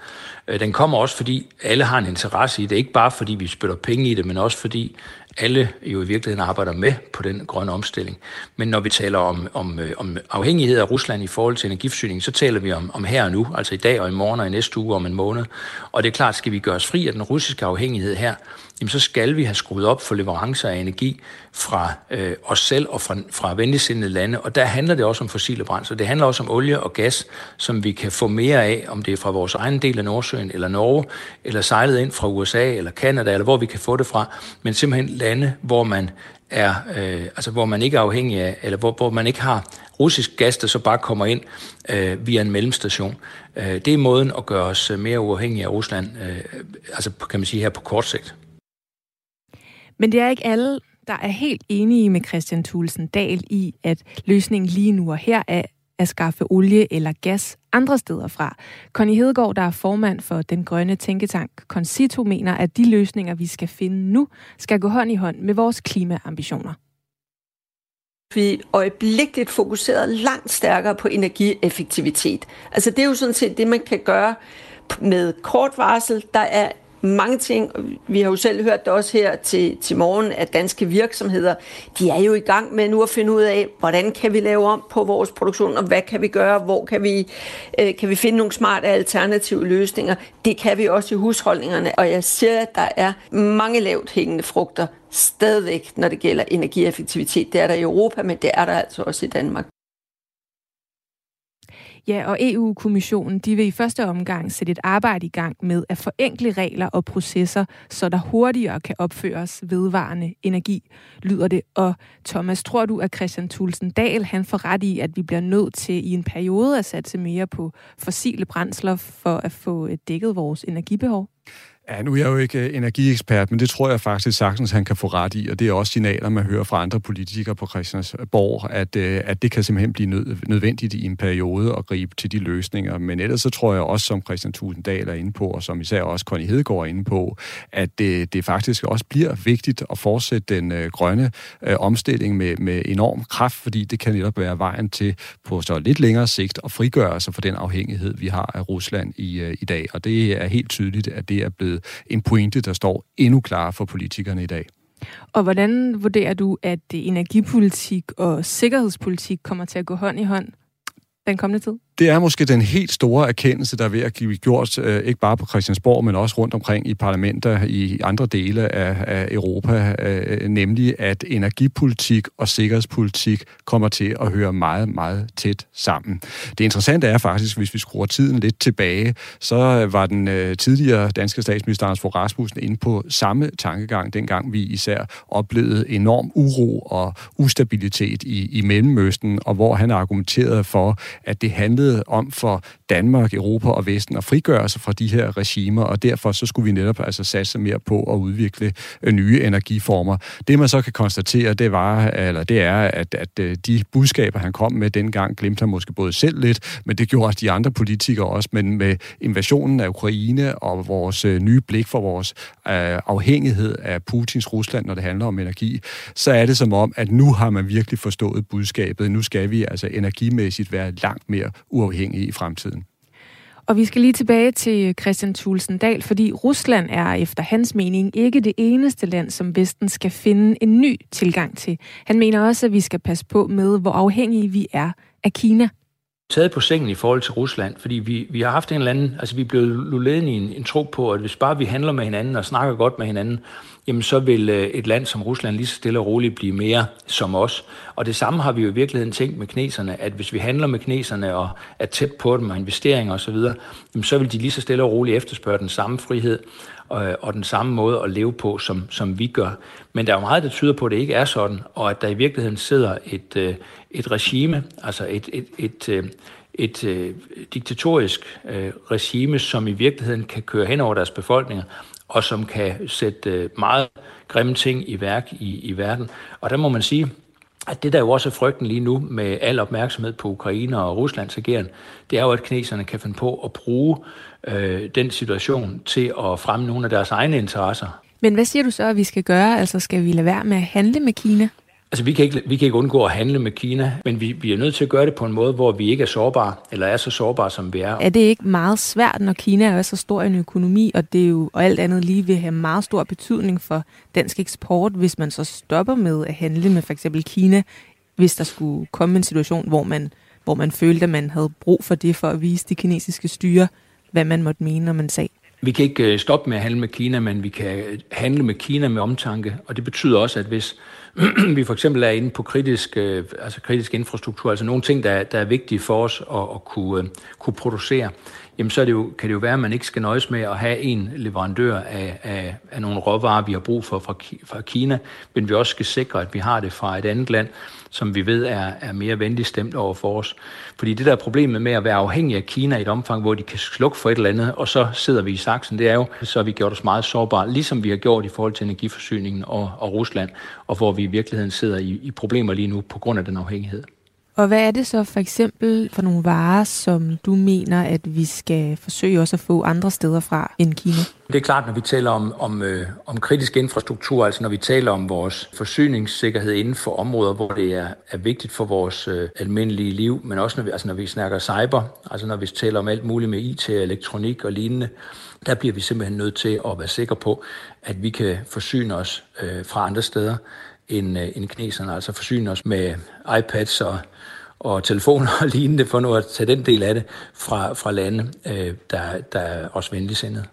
Øh, den kommer også, fordi alle har en interesse i det. Ikke bare fordi vi spytter penge i det, men også fordi alle jo i virkeligheden arbejder med på den grønne omstilling. Men når vi taler om, om, øh, om afhængighed af Rusland i forhold til energiforsyning, så taler vi om, om her og nu, altså i dag og i morgen og i næste uge og om en måned. Og det er klart, skal vi gøre os fri af den russiske afhængighed her, jamen så skal vi have skruet op for leverancer af energi fra øh, os selv og fra, fra venligsindede lande. Og der handler det også om fossile brændsler. Det handler også om olie og gas, som vi kan få mere af, om det er fra vores egen del af Nordsøen eller Norge, eller sejlet ind fra USA eller Kanada, eller hvor vi kan få det fra. Men simpelthen lande, hvor man er, øh, altså hvor man ikke er afhængig af, eller hvor, hvor man ikke har russisk gas, der så bare kommer ind øh, via en mellemstation. Øh, det er måden at gøre os øh, mere uafhængige af Rusland, øh, altså kan man sige her på kort sigt. Men det er ikke alle, der er helt enige med Christian Thulsen Dahl i, at løsningen lige nu og her er at skaffe olie eller gas andre steder fra. Connie Hedegaard, der er formand for den grønne tænketank Concito, mener, at de løsninger, vi skal finde nu, skal gå hånd i hånd med vores klimaambitioner vi øjeblikkeligt fokuseret langt stærkere på energieffektivitet. Altså det er jo sådan set det, man kan gøre med kort varsel. Der er mange ting. Vi har jo selv hørt det også her til, til morgen, at danske virksomheder, de er jo i gang med nu at finde ud af, hvordan kan vi lave om på vores produktion, og hvad kan vi gøre, hvor kan vi, øh, kan vi finde nogle smarte alternative løsninger. Det kan vi også i husholdningerne, og jeg ser, at der er mange lavt hængende frugter stadigvæk, når det gælder energieffektivitet. Det er der i Europa, men det er der altså også i Danmark. Ja, og EU-kommissionen de vil i første omgang sætte et arbejde i gang med at forenkle regler og processer, så der hurtigere kan opføres vedvarende energi, lyder det. Og Thomas, tror du, at Christian Thulsen Dahl han får ret i, at vi bliver nødt til i en periode at satse mere på fossile brændsler for at få dækket vores energibehov? Ja, nu er jeg jo ikke øh, energiekspert, men det tror jeg faktisk sagtens, han kan få ret i, og det er også signaler, man hører fra andre politikere på Christiansborg, at, øh, at det kan simpelthen blive nødvendigt i en periode at gribe til de løsninger. Men ellers så tror jeg også, som Christian Tusinddal er inde på, og som især også Connie Hedegaard er inde på, at det, det faktisk også bliver vigtigt at fortsætte den øh, grønne øh, omstilling med, med enorm kraft, fordi det kan netop være vejen til på så lidt længere sigt at frigøre sig fra den afhængighed, vi har af Rusland i, øh, i dag. Og det er helt tydeligt, at det er blevet blevet en pointe, der står endnu klarere for politikerne i dag. Og hvordan vurderer du, at energipolitik og sikkerhedspolitik kommer til at gå hånd i hånd den kommende tid? Det er måske den helt store erkendelse, der er ved at blive gjort, øh, ikke bare på Christiansborg, men også rundt omkring i parlamenter i andre dele af, af Europa, øh, nemlig at energipolitik og sikkerhedspolitik kommer til at høre meget, meget tæt sammen. Det interessante er faktisk, hvis vi skruer tiden lidt tilbage, så var den øh, tidligere danske statsminister Anders Fogh Rasmussen inde på samme tankegang, dengang vi især oplevede enorm uro og ustabilitet i, i Mellemøsten, og hvor han argumenterede for, at det handlede handlede om for Danmark, Europa og Vesten at frigøre sig fra de her regimer, og derfor så skulle vi netop altså satse mere på at udvikle øh, nye energiformer. Det man så kan konstatere, det var, eller det er, at, at øh, de budskaber, han kom med dengang, glemte han måske både selv lidt, men det gjorde de andre politikere også, men med invasionen af Ukraine og vores øh, nye blik for vores afhængighed af Putins Rusland, når det handler om energi, så er det som om, at nu har man virkelig forstået budskabet. Nu skal vi altså energimæssigt være langt mere uafhængige i fremtiden. Og vi skal lige tilbage til Christian Thulsen Dahl, fordi Rusland er efter hans mening ikke det eneste land, som Vesten skal finde en ny tilgang til. Han mener også, at vi skal passe på med, hvor afhængige vi er af Kina taget på sengen i forhold til Rusland, fordi vi, vi har haft en eller anden, altså vi er blevet lullet i en, en tro på, at hvis bare vi handler med hinanden og snakker godt med hinanden, jamen så vil øh, et land som Rusland lige så stille og roligt blive mere som os. Og det samme har vi jo i virkeligheden tænkt med kineserne, at hvis vi handler med kineserne og er tæt på dem og investeringer osv., jamen så vil de lige så stille og roligt efterspørge den samme frihed og, og den samme måde at leve på, som, som vi gør. Men der er jo meget, der tyder på, at det ikke er sådan, og at der i virkeligheden sidder et, øh, et regime, altså et, et, et, øh, et, et diktatorisk regime, som i virkeligheden kan køre hen over deres befolkninger, og som kan sætte meget grimme ting i værk i, i verden. Og der må man sige, at det der jo også er frygten lige nu med al opmærksomhed på Ukraine og Ruslands ageren, det er jo, at kineserne kan finde på at bruge øh, den situation til at fremme nogle af deres egne interesser. Men hvad siger du så, at vi skal gøre? Altså skal vi lade være med at handle med Kina? Altså, vi kan, ikke, vi kan ikke undgå at handle med Kina, men vi, vi er nødt til at gøre det på en måde, hvor vi ikke er sårbare, eller er så sårbare, som vi er. Er det ikke meget svært, når Kina er så stor en økonomi, og det er jo og alt andet lige vil have meget stor betydning for dansk eksport, hvis man så stopper med at handle med for eksempel Kina, hvis der skulle komme en situation, hvor man, hvor man følte, at man havde brug for det for at vise det kinesiske styre, hvad man måtte mene, når man sagde. Vi kan ikke øh, stoppe med at handle med Kina, men vi kan handle med Kina med omtanke, og det betyder også, at hvis vi for eksempel er inde på kritisk, øh, altså kritisk infrastruktur, altså nogle ting, der, der er vigtige for os at, at kunne, øh, kunne producere, jamen så er det jo, kan det jo være, at man ikke skal nøjes med at have en leverandør af, af, af nogle råvarer, vi har brug for fra, fra Kina, men vi også skal sikre, at vi har det fra et andet land, som vi ved er, er mere venligt stemt over for os. Fordi det der er problemet med at være afhængig af Kina i et omfang, hvor de kan slukke for et eller andet, og så sidder vi i saksen, det er jo, så har vi gjort os meget sårbare, ligesom vi har gjort i forhold til energiforsyningen og, og Rusland, og hvor vi i virkeligheden sidder i, i problemer lige nu på grund af den afhængighed. Og hvad er det så for eksempel for nogle varer, som du mener, at vi skal forsøge også at få andre steder fra end Kina? Det er klart, når vi taler om, om, øh, om kritisk infrastruktur, altså når vi taler om vores forsyningssikkerhed inden for områder, hvor det er, er vigtigt for vores øh, almindelige liv, men også når vi, altså når vi snakker cyber, altså når vi taler om alt muligt med IT, elektronik og lignende, der bliver vi simpelthen nødt til at være sikre på, at vi kan forsyne os øh, fra andre steder end, øh, end kineserne, altså forsyne os med iPads og, og telefoner og lignende, for nu at tage den del af det fra, fra lande, øh, der, der er også venligsindede.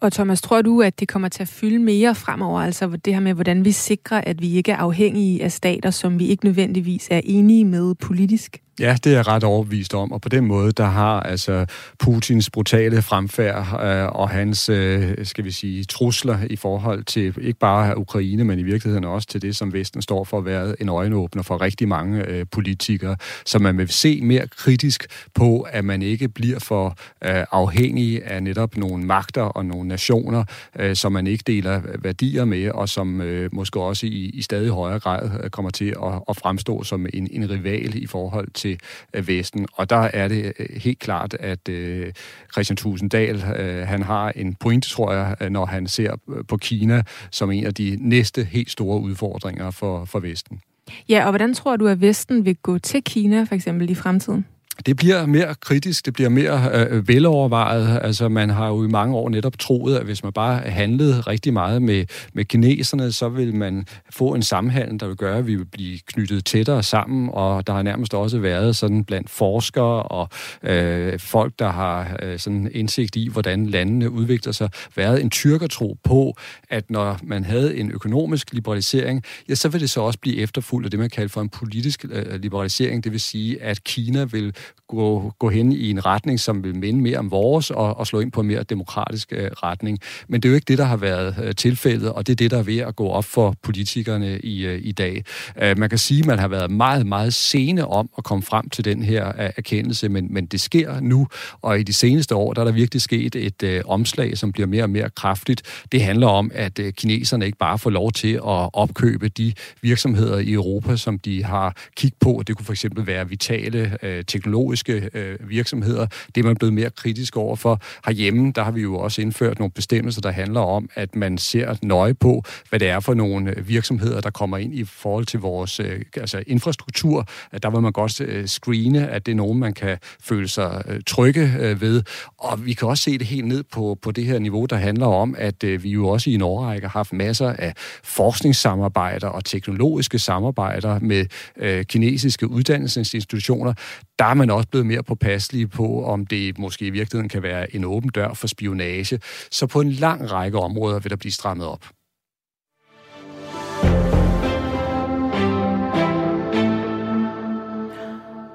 Og Thomas, tror du, at det kommer til at fylde mere fremover, altså det her med, hvordan vi sikrer, at vi ikke er afhængige af stater, som vi ikke nødvendigvis er enige med politisk? Ja, det er jeg ret overbevist om, og på den måde, der har altså Putins brutale fremfærd øh, og hans, øh, skal vi sige, trusler i forhold til ikke bare Ukraine, men i virkeligheden også til det, som Vesten står for at være en øjenåbner for rigtig mange øh, politikere, så man vil se mere kritisk på, at man ikke bliver for øh, afhængig af netop nogle magter og nogle nationer, øh, som man ikke deler værdier med, og som øh, måske også i, i stadig højere grad øh, kommer til at, at fremstå som en, en rival i forhold til til øh, Vesten. Og der er det øh, helt klart, at øh, Christian Tusinddal, øh, han har en pointe, tror jeg, øh, når han ser på Kina som en af de næste helt store udfordringer for, for Vesten. Ja, og hvordan tror du, at Vesten vil gå til Kina for eksempel i fremtiden? Det bliver mere kritisk, det bliver mere øh, velovervejet. Altså, man har jo i mange år netop troet, at hvis man bare handlede rigtig meget med, med kineserne, så vil man få en sammenhæng, der vil gøre, at vi vil blive knyttet tættere sammen, og der har nærmest også været sådan blandt forskere og øh, folk, der har øh, sådan indsigt i, hvordan landene udvikler sig, været en tyrkertro på, at når man havde en økonomisk liberalisering, ja, så vil det så også blive efterfulgt af det, man kalder for en politisk øh, liberalisering. Det vil sige, at Kina vil gå, gå hen i en retning, som vil minde mere om vores, og, og slå ind på en mere demokratisk øh, retning. Men det er jo ikke det, der har været øh, tilfældet, og det er det, der er ved at gå op for politikerne i, øh, i dag. Øh, man kan sige, at man har været meget, meget sene om at komme frem til den her øh, erkendelse, men, men det sker nu, og i de seneste år, der er der virkelig sket et øh, omslag, som bliver mere og mere kraftigt. Det handler om, at øh, kineserne ikke bare får lov til at opkøbe de virksomheder i Europa, som de har kigget på. Det kunne for eksempel være vitale øh, teknologier teknologiske øh, virksomheder. Det er man blevet mere kritisk over for. Herhjemme, der har vi jo også indført nogle bestemmelser, der handler om, at man ser nøje på, hvad det er for nogle øh, virksomheder, der kommer ind i forhold til vores øh, altså infrastruktur. At Der vil man godt øh, screene, at det er nogen, man kan føle sig øh, trygge øh, ved. Og vi kan også se det helt ned på, på det her niveau, der handler om, at øh, vi jo også i en årrække har haft masser af forskningssamarbejder og teknologiske samarbejder med øh, kinesiske uddannelsesinstitutioner. Der er man også blevet mere påpasselig på, om det måske i virkeligheden kan være en åben dør for spionage. Så på en lang række områder vil der blive strammet op.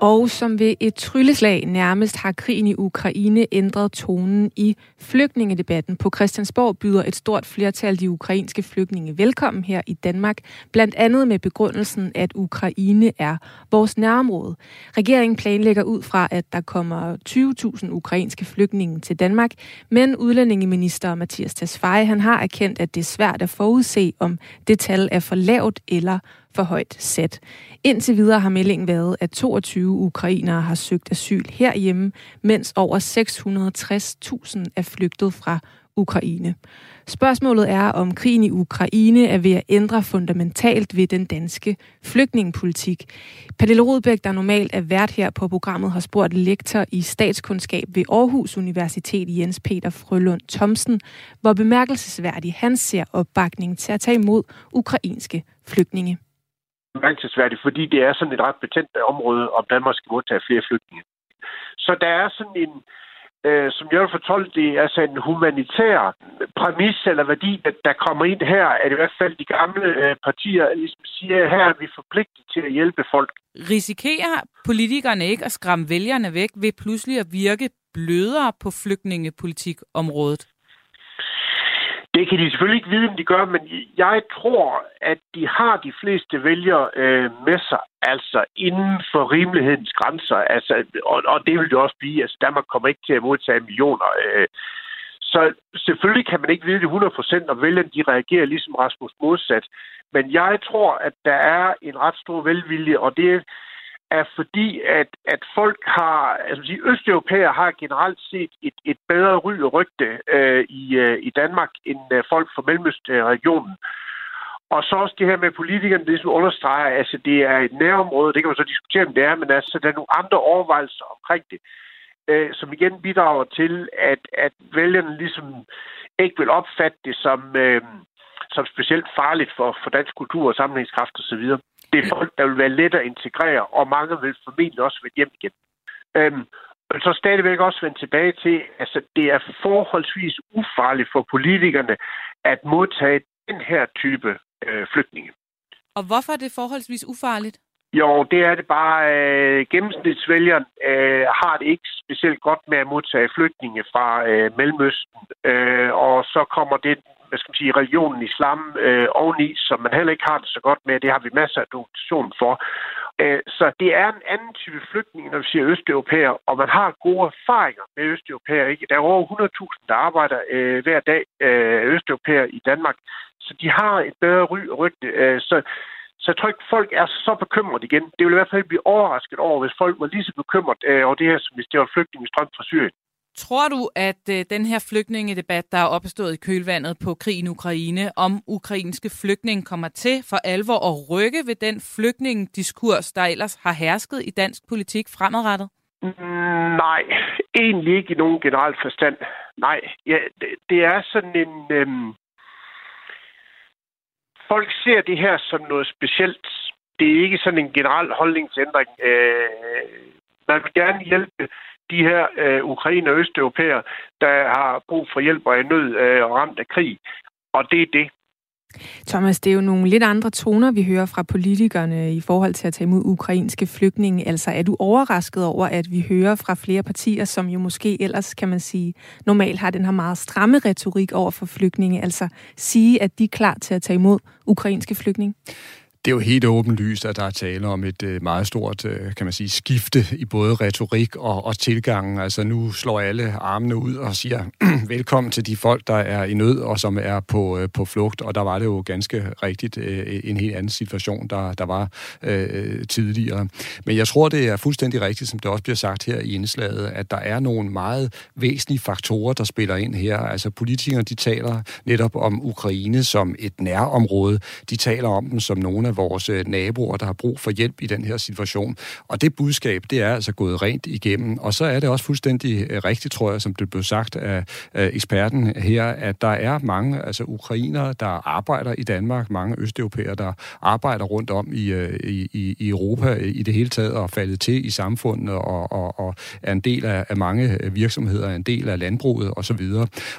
Og som ved et trylleslag nærmest har krigen i Ukraine ændret tonen i flygtningedebatten. På Christiansborg byder et stort flertal de ukrainske flygtninge velkommen her i Danmark, blandt andet med begrundelsen, at Ukraine er vores nærområde. Regeringen planlægger ud fra, at der kommer 20.000 ukrainske flygtninge til Danmark, men udlændingeminister Mathias Tesfaye han har erkendt, at det er svært at forudse, om det tal er for lavt eller for højt sat. Indtil videre har meldingen været, at 22 ukrainere har søgt asyl herhjemme, mens over 660.000 er flygtet fra Ukraine. Spørgsmålet er, om krigen i Ukraine er ved at ændre fundamentalt ved den danske flygtningepolitik. Pernille Rodbæk, der normalt er vært her på programmet, har spurgt lektor i statskundskab ved Aarhus Universitet Jens Peter Frølund Thomsen, hvor bemærkelsesværdig han ser opbakning til at tage imod ukrainske flygtninge bemærkelsesværdigt, fordi det er sådan et ret betændt område, om Danmark skal modtage flere flygtninge. Så der er sådan en, øh, som jeg vil fortolke det, er altså en humanitær præmis eller værdi, der, der kommer ind her, at i hvert fald de gamle øh, partier ligesom siger, at her er vi forpligtet til at hjælpe folk. Risikerer politikerne ikke at skræmme vælgerne væk ved pludselig at virke blødere på flygtningepolitikområdet? Det kan de selvfølgelig ikke vide, om de gør, men jeg tror, at de har de fleste vælgere øh, med sig, altså inden for rimelighedens grænser. Altså, og, og det vil det også blive. Altså, Danmark kommer ikke til at modtage millioner. Øh, så selvfølgelig kan man ikke vide det 100%, og vælgerne de reagerer ligesom Rasmus modsat. Men jeg tror, at der er en ret stor velvilje, og det er fordi, at, at folk har, altså de østeuropæere har generelt set et, et bedre ry og rygte øh, i, øh, i Danmark end øh, folk fra Mellemøstregionen. Og så også det her med politikerne, det som understreger, altså det er et nærområde, det kan man så diskutere, om det er, men altså der er nogle andre overvejelser omkring det, øh, som igen bidrager til, at, at vælgerne ligesom ikke vil opfatte det som, øh, som specielt farligt for, for dansk kultur og sammenhængskraft osv. Det er folk, der vil være let at integrere, og mange vil formentlig også vende hjem igen. Øhm, men så stadigvæk også vende tilbage til, at altså, det er forholdsvis ufarligt for politikerne at modtage den her type øh, flygtninge. Og hvorfor er det forholdsvis ufarligt? Jo, det er det bare. Øh, gennemsnitsvælgeren øh, har det ikke specielt godt med at modtage flygtninge fra øh, Mellemøsten. Øh, og så kommer det hvad skal man sige, religionen islam øh, oveni, som man heller ikke har det så godt med. Det har vi masser af dokumentation for. Øh, så det er en anden type flygtning, når vi siger østeuropæer, og man har gode erfaringer med østeuropæer. Ikke? Der er over 100.000, der arbejder øh, hver dag øh, østeuropæer i Danmark, så de har et bedre ry og rygte. Øh, så så jeg tror ikke, folk er så bekymret igen. Det vil i hvert fald blive overrasket over, hvis folk var lige så bekymret øh, over det her, som hvis det var flygtningestrøm fra Syrien. Tror du, at øh, den her flygtningedebat, der er opstået i kølvandet på krigen i Ukraine, om ukrainske flygtninge kommer til for alvor at rykke ved den flygtningediskurs, der ellers har hersket i dansk politik fremadrettet? Mm, nej, egentlig ikke i nogen generelt forstand. Nej, ja, det, det er sådan en... Øhm... Folk ser det her som noget specielt. Det er ikke sådan en generel holdningsændring. Øh, man vil gerne hjælpe de her øh, ukrainer og østeuropæere, der har brug for hjælp og er nød øh, ramt af krig. Og det er det. Thomas, det er jo nogle lidt andre toner, vi hører fra politikerne i forhold til at tage imod ukrainske flygtninge. Altså, er du overrasket over, at vi hører fra flere partier, som jo måske ellers, kan man sige, normalt har den her meget stramme retorik over for flygtninge, altså sige, at de er klar til at tage imod ukrainske flygtninge? Det er jo helt åbenlyst, at der er tale om et øh, meget stort, øh, kan man sige, skifte i både retorik og, og tilgangen. Altså nu slår alle armene ud og siger velkommen til de folk, der er i nød og som er på, øh, på flugt. Og der var det jo ganske rigtigt en helt anden situation, der, der var øh, tidligere. Men jeg tror, det er fuldstændig rigtigt, som det også bliver sagt her i indslaget, at der er nogle meget væsentlige faktorer, der spiller ind her. Altså politikere, de taler netop om Ukraine som et nærområde. De taler om dem som nogle af vores øh, naboer, der har brug for hjælp i den her situation. Og det budskab, det er altså gået rent igennem. Og så er det også fuldstændig øh, rigtigt, tror jeg, som det blev sagt af, eksperten her, at der er mange altså ukrainere, der arbejder i Danmark, mange østeuropæere, der arbejder rundt om i, øh, i, i Europa i det hele taget og faldet til i samfundet og, og, og er en del af, af mange virksomheder, en del af landbruget osv.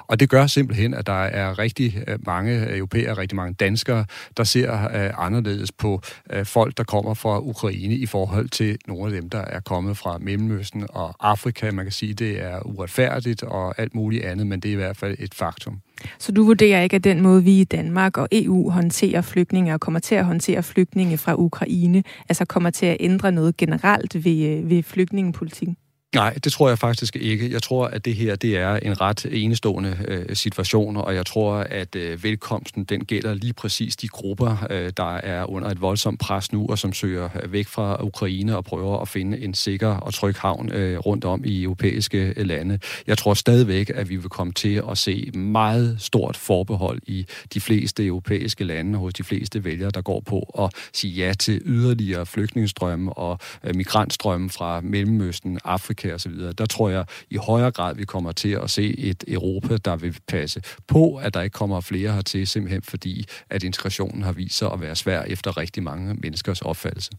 Og det gør simpelthen, at der er rigtig mange europæere, rigtig mange danskere, der ser anderledes anderledes på øh, folk, der kommer fra Ukraine i forhold til nogle af dem, der er kommet fra Mellemøsten og Afrika. Man kan sige, det er uretfærdigt og alt muligt andet, men det er i hvert fald et faktum. Så du vurderer ikke, at den måde, vi i Danmark og EU håndterer flygtninge og kommer til at håndtere flygtninge fra Ukraine, altså kommer til at ændre noget generelt ved, øh, ved flygtningepolitikken? Nej, det tror jeg faktisk ikke. Jeg tror, at det her det er en ret enestående øh, situation, og jeg tror, at øh, velkomsten den gælder lige præcis de grupper, øh, der er under et voldsomt pres nu, og som søger øh, væk fra Ukraine og prøver at finde en sikker og tryg havn øh, rundt om i europæiske øh, lande. Jeg tror stadigvæk, at vi vil komme til at se meget stort forbehold i de fleste europæiske lande hos de fleste vælgere, der går på at sige ja til yderligere flygtningestrømme og øh, migrantstrømme fra Mellemøsten, Afrika Afrika osv., der tror jeg i højere grad, vi kommer til at se et Europa, der vil passe på, at der ikke kommer flere hertil, simpelthen fordi, at integrationen har vist sig at være svær efter rigtig mange menneskers opfattelse.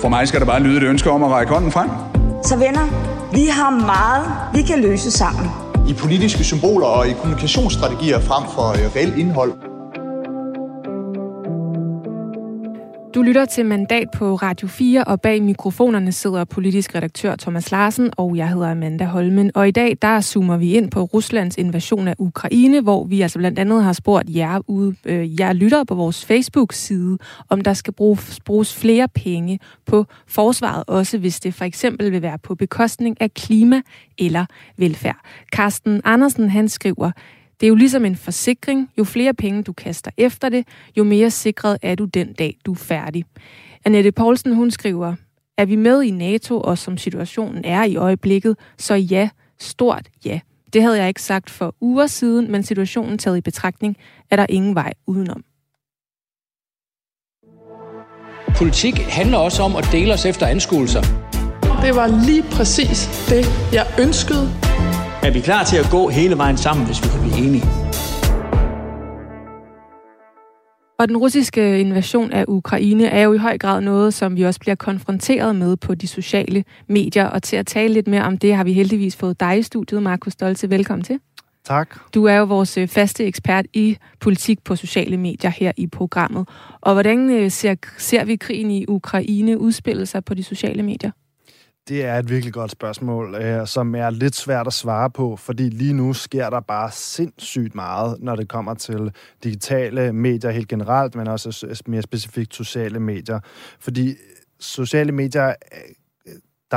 For mig skal der bare lyde et ønske om at række hånden frem. Så venner, vi har meget, vi kan løse sammen. I politiske symboler og i kommunikationsstrategier frem for øh, reelt indhold. Du lytter til Mandat på Radio 4, og bag mikrofonerne sidder politisk redaktør Thomas Larsen, og jeg hedder Amanda Holmen. Og i dag, der zoomer vi ind på Ruslands invasion af Ukraine, hvor vi altså blandt andet har spurgt jer, ude, øh, jer lyttere på vores Facebook-side, om der skal bruges, bruges flere penge på forsvaret, også hvis det for eksempel vil være på bekostning af klima eller velfærd. Carsten Andersen, han skriver, det er jo ligesom en forsikring. Jo flere penge du kaster efter det, jo mere sikret er du den dag, du er færdig. Annette Poulsen, hun skriver, er vi med i NATO, og som situationen er i øjeblikket, så ja, stort ja. Det havde jeg ikke sagt for uger siden, men situationen taget i betragtning, er der ingen vej udenom. Politik handler også om at dele os efter anskuelser. Det var lige præcis det, jeg ønskede. Er vi klar til at gå hele vejen sammen, hvis vi kan blive enige? Og den russiske invasion af Ukraine er jo i høj grad noget, som vi også bliver konfronteret med på de sociale medier. Og til at tale lidt mere om det, har vi heldigvis fået dig i studiet, Markus Stolte. Velkommen til. Tak. Du er jo vores øh, faste ekspert i politik på sociale medier her i programmet. Og hvordan øh, ser, ser vi krigen i Ukraine udspille sig på de sociale medier? Det er et virkelig godt spørgsmål, øh, som er lidt svært at svare på, fordi lige nu sker der bare sindssygt meget, når det kommer til digitale medier helt generelt, men også mere specifikt sociale medier. Fordi sociale medier øh,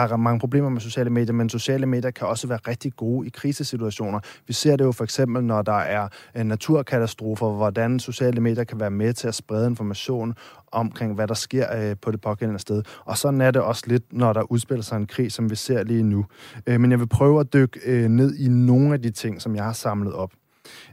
der er mange problemer med sociale medier, men sociale medier kan også være rigtig gode i krisesituationer. Vi ser det jo for eksempel, når der er øh, naturkatastrofer, hvordan sociale medier kan være med til at sprede information omkring, hvad der sker øh, på det pågældende sted. Og sådan er det også lidt, når der udspiller sig en krig, som vi ser lige nu. Øh, men jeg vil prøve at dykke øh, ned i nogle af de ting, som jeg har samlet op.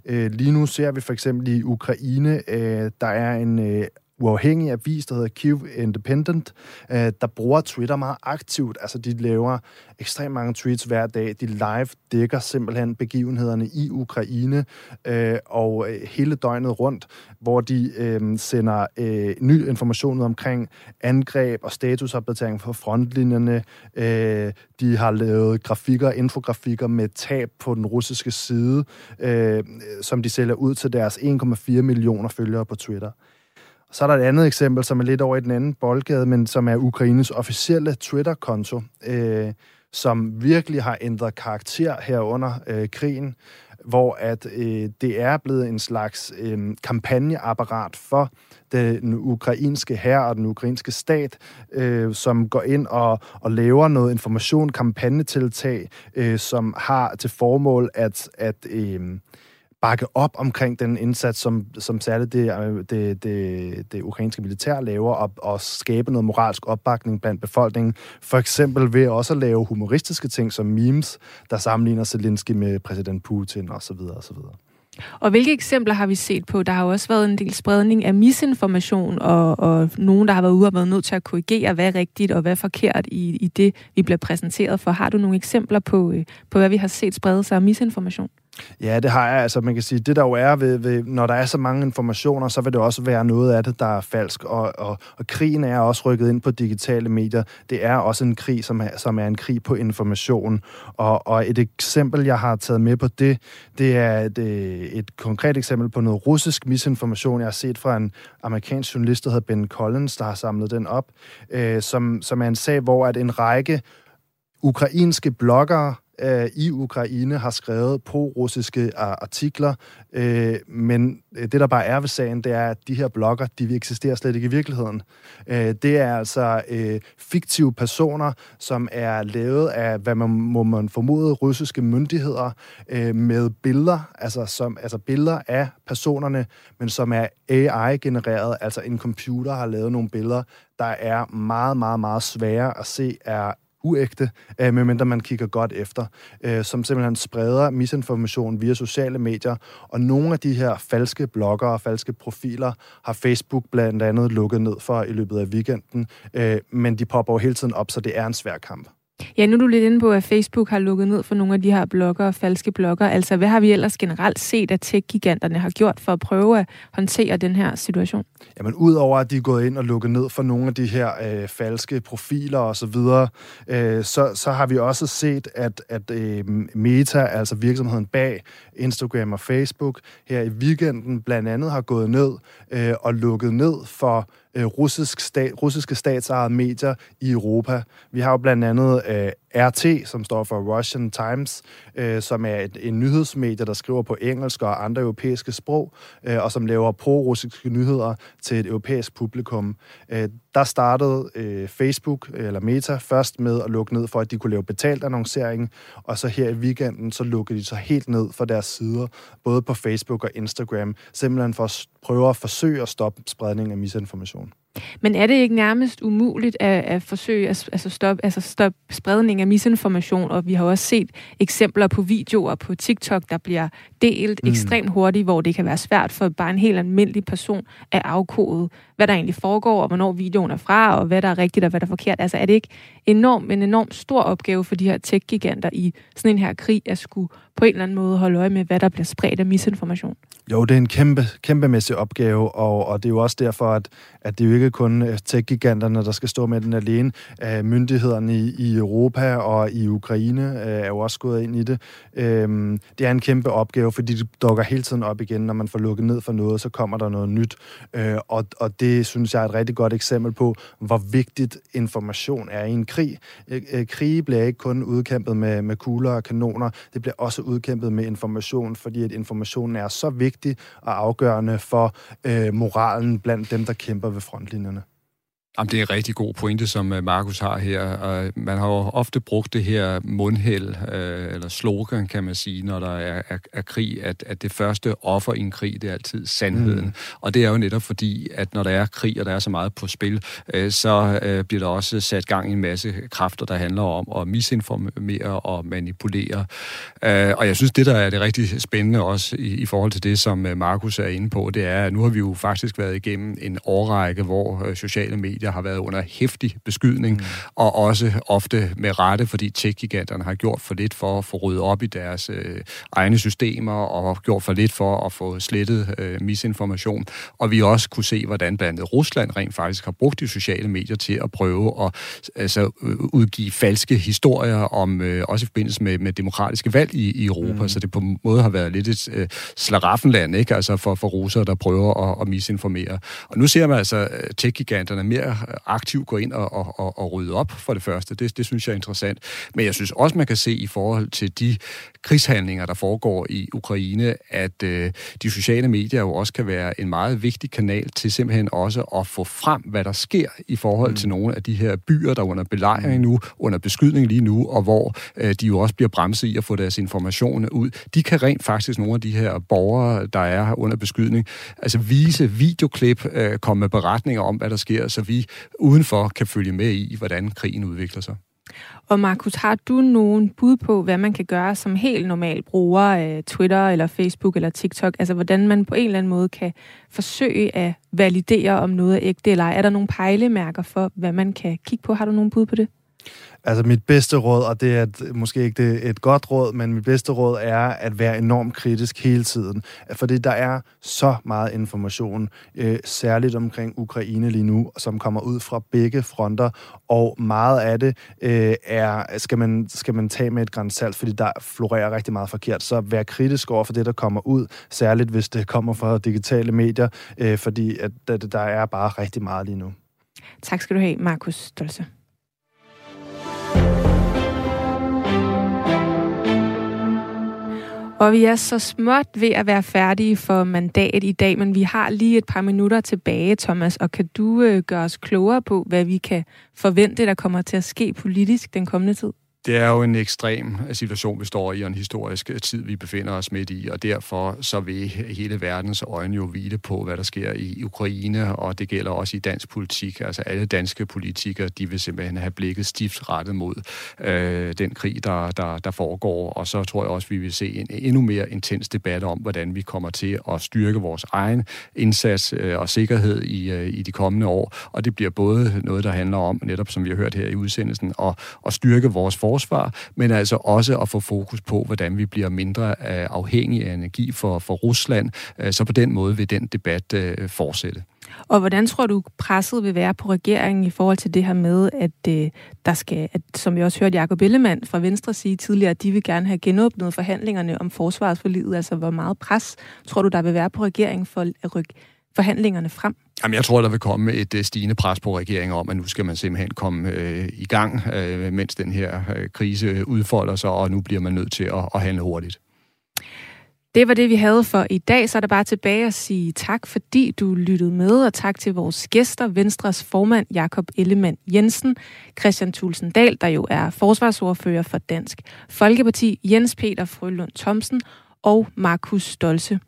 Øh, lige nu ser vi for eksempel i Ukraine, øh, der er en uafhængig avis, der hedder Kiev Independent, øh, der bruger Twitter meget aktivt. Altså, de laver ekstremt mange tweets hver dag. De live dækker simpelthen begivenhederne i Ukraine øh, og øh, hele døgnet rundt, hvor de øh, sender øh, ny information omkring angreb og statusopdatering for frontlinjerne. Øh, de har lavet grafikker, infografikker med tab på den russiske side, øh, som de sælger ud til deres 1,4 millioner følgere på Twitter. Så er der et andet eksempel, som er lidt over i den anden boldgade, men som er Ukraines officielle Twitter-konto, øh, som virkelig har ændret karakter her under øh, krigen, hvor at øh, det er blevet en slags øh, kampagneapparat for den ukrainske hær og den ukrainske stat, øh, som går ind og, og laver noget information, kampagnetiltag, øh, som har til formål at, at øh, bakke op omkring den indsats, som, som særligt det, øh, det, det, det ukrainske militær laver, og, og skabe noget moralsk opbakning blandt befolkningen. For eksempel ved også at lave humoristiske ting som memes, der sammenligner Zelensky med præsident Putin osv. osv. Og hvilke eksempler har vi set på? Der har jo også været en del spredning af misinformation, og, og nogen, der har været ude og været nødt til at korrigere, hvad er rigtigt og hvad er forkert i, i det, vi bliver præsenteret for. Har du nogle eksempler på, øh, på hvad vi har set sprede sig af misinformation? Ja, det har jeg. Altså, man kan sige, det der jo er ved, ved, når der er så mange informationer, så vil det også være noget af det, der er falsk. Og, og, og krigen er også rykket ind på digitale medier. Det er også en krig, som er, som er en krig på information. Og, og et eksempel, jeg har taget med på det, det er et, øh, et konkret eksempel på noget russisk misinformation, jeg har set fra en amerikansk journalist, der hedder Ben Collins, der har samlet den op, øh, som, som er en sag, hvor at en række ukrainske bloggere øh, i Ukraine har skrevet pro-russiske øh, artikler, øh, men øh, det, der bare er ved sagen, det er, at de her blogger, de eksisterer slet ikke i virkeligheden. Øh, det er altså øh, fiktive personer, som er lavet af, hvad man må man formode, russiske myndigheder, øh, med billeder, altså, som, altså billeder af personerne, men som er AI-genereret, altså en computer har lavet nogle billeder, der er meget, meget, meget svære at se er uægte, øh, medmindre man kigger godt efter, øh, som simpelthen spreder misinformation via sociale medier. Og nogle af de her falske blogger og falske profiler har Facebook blandt andet lukket ned for i løbet af weekenden, øh, men de popper jo hele tiden op, så det er en svær kamp. Ja, nu er du lidt inde på, at Facebook har lukket ned for nogle af de her blogger og falske blogger. Altså, hvad har vi ellers generelt set, at tech-giganterne har gjort for at prøve at håndtere den her situation? Jamen, udover at de er gået ind og lukket ned for nogle af de her øh, falske profiler og så videre, øh, så, så har vi også set, at, at øh, Meta, altså virksomheden bag Instagram og Facebook, her i weekenden blandt andet har gået ned øh, og lukket ned for øh, russisk stat, russiske statsejede medier i Europa. Vi har jo blandt andet øh, RT, som står for Russian Times, øh, som er et, en nyhedsmedie, der skriver på engelsk og andre europæiske sprog, øh, og som laver pro-russiske nyheder til et europæisk publikum. Øh, der startede øh, Facebook, øh, eller Meta, først med at lukke ned for, at de kunne lave betalt annoncering, og så her i weekenden, så lukkede de så helt ned for deres sider, både på Facebook og Instagram, simpelthen for at prøve at forsøge at stoppe spredning af misinformation. person. Men er det ikke nærmest umuligt at, at forsøge at altså stoppe altså stop spredning af misinformation? Og vi har også set eksempler på videoer på TikTok, der bliver delt mm. ekstremt hurtigt, hvor det kan være svært for bare en helt almindelig person at afkode, hvad der egentlig foregår, og hvornår videoen er fra, og hvad der er rigtigt og hvad der er forkert. Altså er det ikke enorm, en enorm stor opgave for de her tech-giganter i sådan en her krig at skulle på en eller anden måde holde øje med, hvad der bliver spredt af misinformation? Jo, det er en kæmpe, kæmpemæssig opgave, og, og det er jo også derfor, at, at det jo ikke kun øh, tech-giganterne, der skal stå med den alene. Uh, myndighederne i, i Europa og i Ukraine øh, er jo også gået ind i det. Uh, det er en kæmpe opgave, fordi det dukker hele tiden op igen. Når man får lukket ned for noget, så kommer der noget nyt. Uh, og, og det synes jeg er et rigtig godt eksempel på, hvor vigtigt information er i en krig. Uh, krig bliver ikke kun udkæmpet med, med kugler og kanoner, det bliver også udkæmpet med information, fordi at informationen er så vigtig og afgørende for øh, moralen blandt dem, der kæmper ved frontlinjerne. Jamen, det er en rigtig god pointe, som øh, Markus har her. Man har jo ofte brugt det her mundhæld, øh, eller slogan, kan man sige, når der er, er, er krig, at, at det første offer i en krig, det er altid sandheden. Mm. Og det er jo netop fordi, at når der er krig, og der er så meget på spil, øh, så bliver der også sat gang i en masse kræfter, der handler om at misinformere og manipulere. Og jeg synes, det der er det rigtig spændende også i, i forhold til det, som Markus er inde på, det er, at nu har vi jo faktisk været igennem en årrække, hvor sociale medier medier har været under hæftig beskydning, mm. og også ofte med rette, fordi tech-giganterne har gjort for lidt for at få ryddet op i deres øh, egne systemer, og gjort for lidt for at få slettet øh, misinformation. Og vi også kunne se, hvordan blandt andet Rusland rent faktisk har brugt de sociale medier til at prøve at altså, udgive falske historier om, øh, også i forbindelse med, med demokratiske valg i, i Europa, mm. så det på en måde har været lidt et øh, slaraffenland, ikke? Altså for, for russere, der prøver at, at misinformere. Og nu ser man altså øh, tech-giganterne mere aktivt gå ind og, og, og, og rydde op for det første. Det, det synes jeg er interessant. Men jeg synes også, man kan se i forhold til de krigshandlinger, der foregår i Ukraine, at øh, de sociale medier jo også kan være en meget vigtig kanal til simpelthen også at få frem, hvad der sker i forhold mm. til nogle af de her byer, der er under belejring nu, under beskydning lige nu, og hvor øh, de jo også bliver bremset i at få deres informationer ud. De kan rent faktisk nogle af de her borgere, der er under beskydning, altså vise videoklip, øh, komme med beretninger om, hvad der sker, så vi udenfor kan følge med i, hvordan krigen udvikler sig. Og Markus, har du nogen bud på, hvad man kan gøre som helt normal bruger af Twitter eller Facebook eller TikTok? Altså hvordan man på en eller anden måde kan forsøge at validere, om noget er ægte eller ej? Er der nogle pejlemærker for, hvad man kan kigge på? Har du nogen bud på det? Altså mit bedste råd, og det er et, måske ikke det, et godt råd, men mit bedste råd er at være enormt kritisk hele tiden. Fordi der er så meget information, øh, særligt omkring Ukraine lige nu, som kommer ud fra begge fronter, og meget af det øh, er, skal, man, skal man tage med et græns salt, fordi der florerer rigtig meget forkert. Så vær kritisk over for det, der kommer ud, særligt hvis det kommer fra digitale medier, øh, fordi at, at der er bare rigtig meget lige nu. Tak skal du have, Markus Stolze. Og vi er så småt ved at være færdige for mandat i dag, men vi har lige et par minutter tilbage, Thomas, og kan du øh, gøre os klogere på, hvad vi kan forvente, der kommer til at ske politisk den kommende tid? Det er jo en ekstrem situation, vi står i, og en historisk tid, vi befinder os midt i, og derfor så vil hele verdens øjne jo hvile på, hvad der sker i Ukraine, og det gælder også i dansk politik. Altså alle danske politikere, de vil simpelthen have blikket stift rettet mod øh, den krig, der, der, der foregår, og så tror jeg også, vi vil se en endnu mere intens debat om, hvordan vi kommer til at styrke vores egen indsats øh, og sikkerhed i, øh, i de kommende år, og det bliver både noget, der handler om, netop som vi har hørt her i udsendelsen, at, at styrke vores forsvar, men altså også at få fokus på, hvordan vi bliver mindre øh, afhængige af energi for, for Rusland. Øh, så på den måde vil den debat øh, fortsætte. Og hvordan tror du, presset vil være på regeringen i forhold til det her med, at der skal, at, som vi også hørte Jacob Ellemann fra Venstre sige tidligere, at de vil gerne have genåbnet forhandlingerne om forsvarsforliget. Altså, hvor meget pres tror du, der vil være på regeringen for at rykke forhandlingerne frem? Jamen, jeg tror, der vil komme et øh, stigende pres på regeringen om, at nu skal man simpelthen komme øh, i gang, øh, mens den her øh, krise udfolder sig, og nu bliver man nødt til at, at handle hurtigt. Det var det, vi havde for i dag. Så er der bare tilbage at sige tak, fordi du lyttede med, og tak til vores gæster, Venstres formand Jakob Ellemann Jensen, Christian Thulsen Dahl, der jo er forsvarsordfører for Dansk Folkeparti, Jens Peter Frølund Thomsen og Markus Stolse.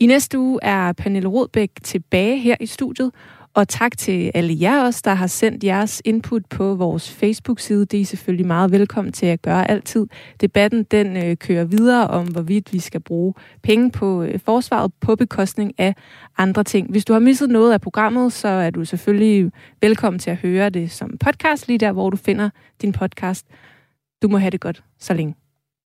I næste uge er Pernille Rodbæk tilbage her i studiet, Og tak til alle jer også, der har sendt jeres input på vores Facebook-side. Det er I selvfølgelig meget velkommen til at gøre altid. Debatten den øh, kører videre om, hvorvidt vi skal bruge penge på øh, forsvaret på bekostning af andre ting. Hvis du har misset noget af programmet, så er du selvfølgelig velkommen til at høre det som podcast lige der, hvor du finder din podcast. Du må have det godt så længe.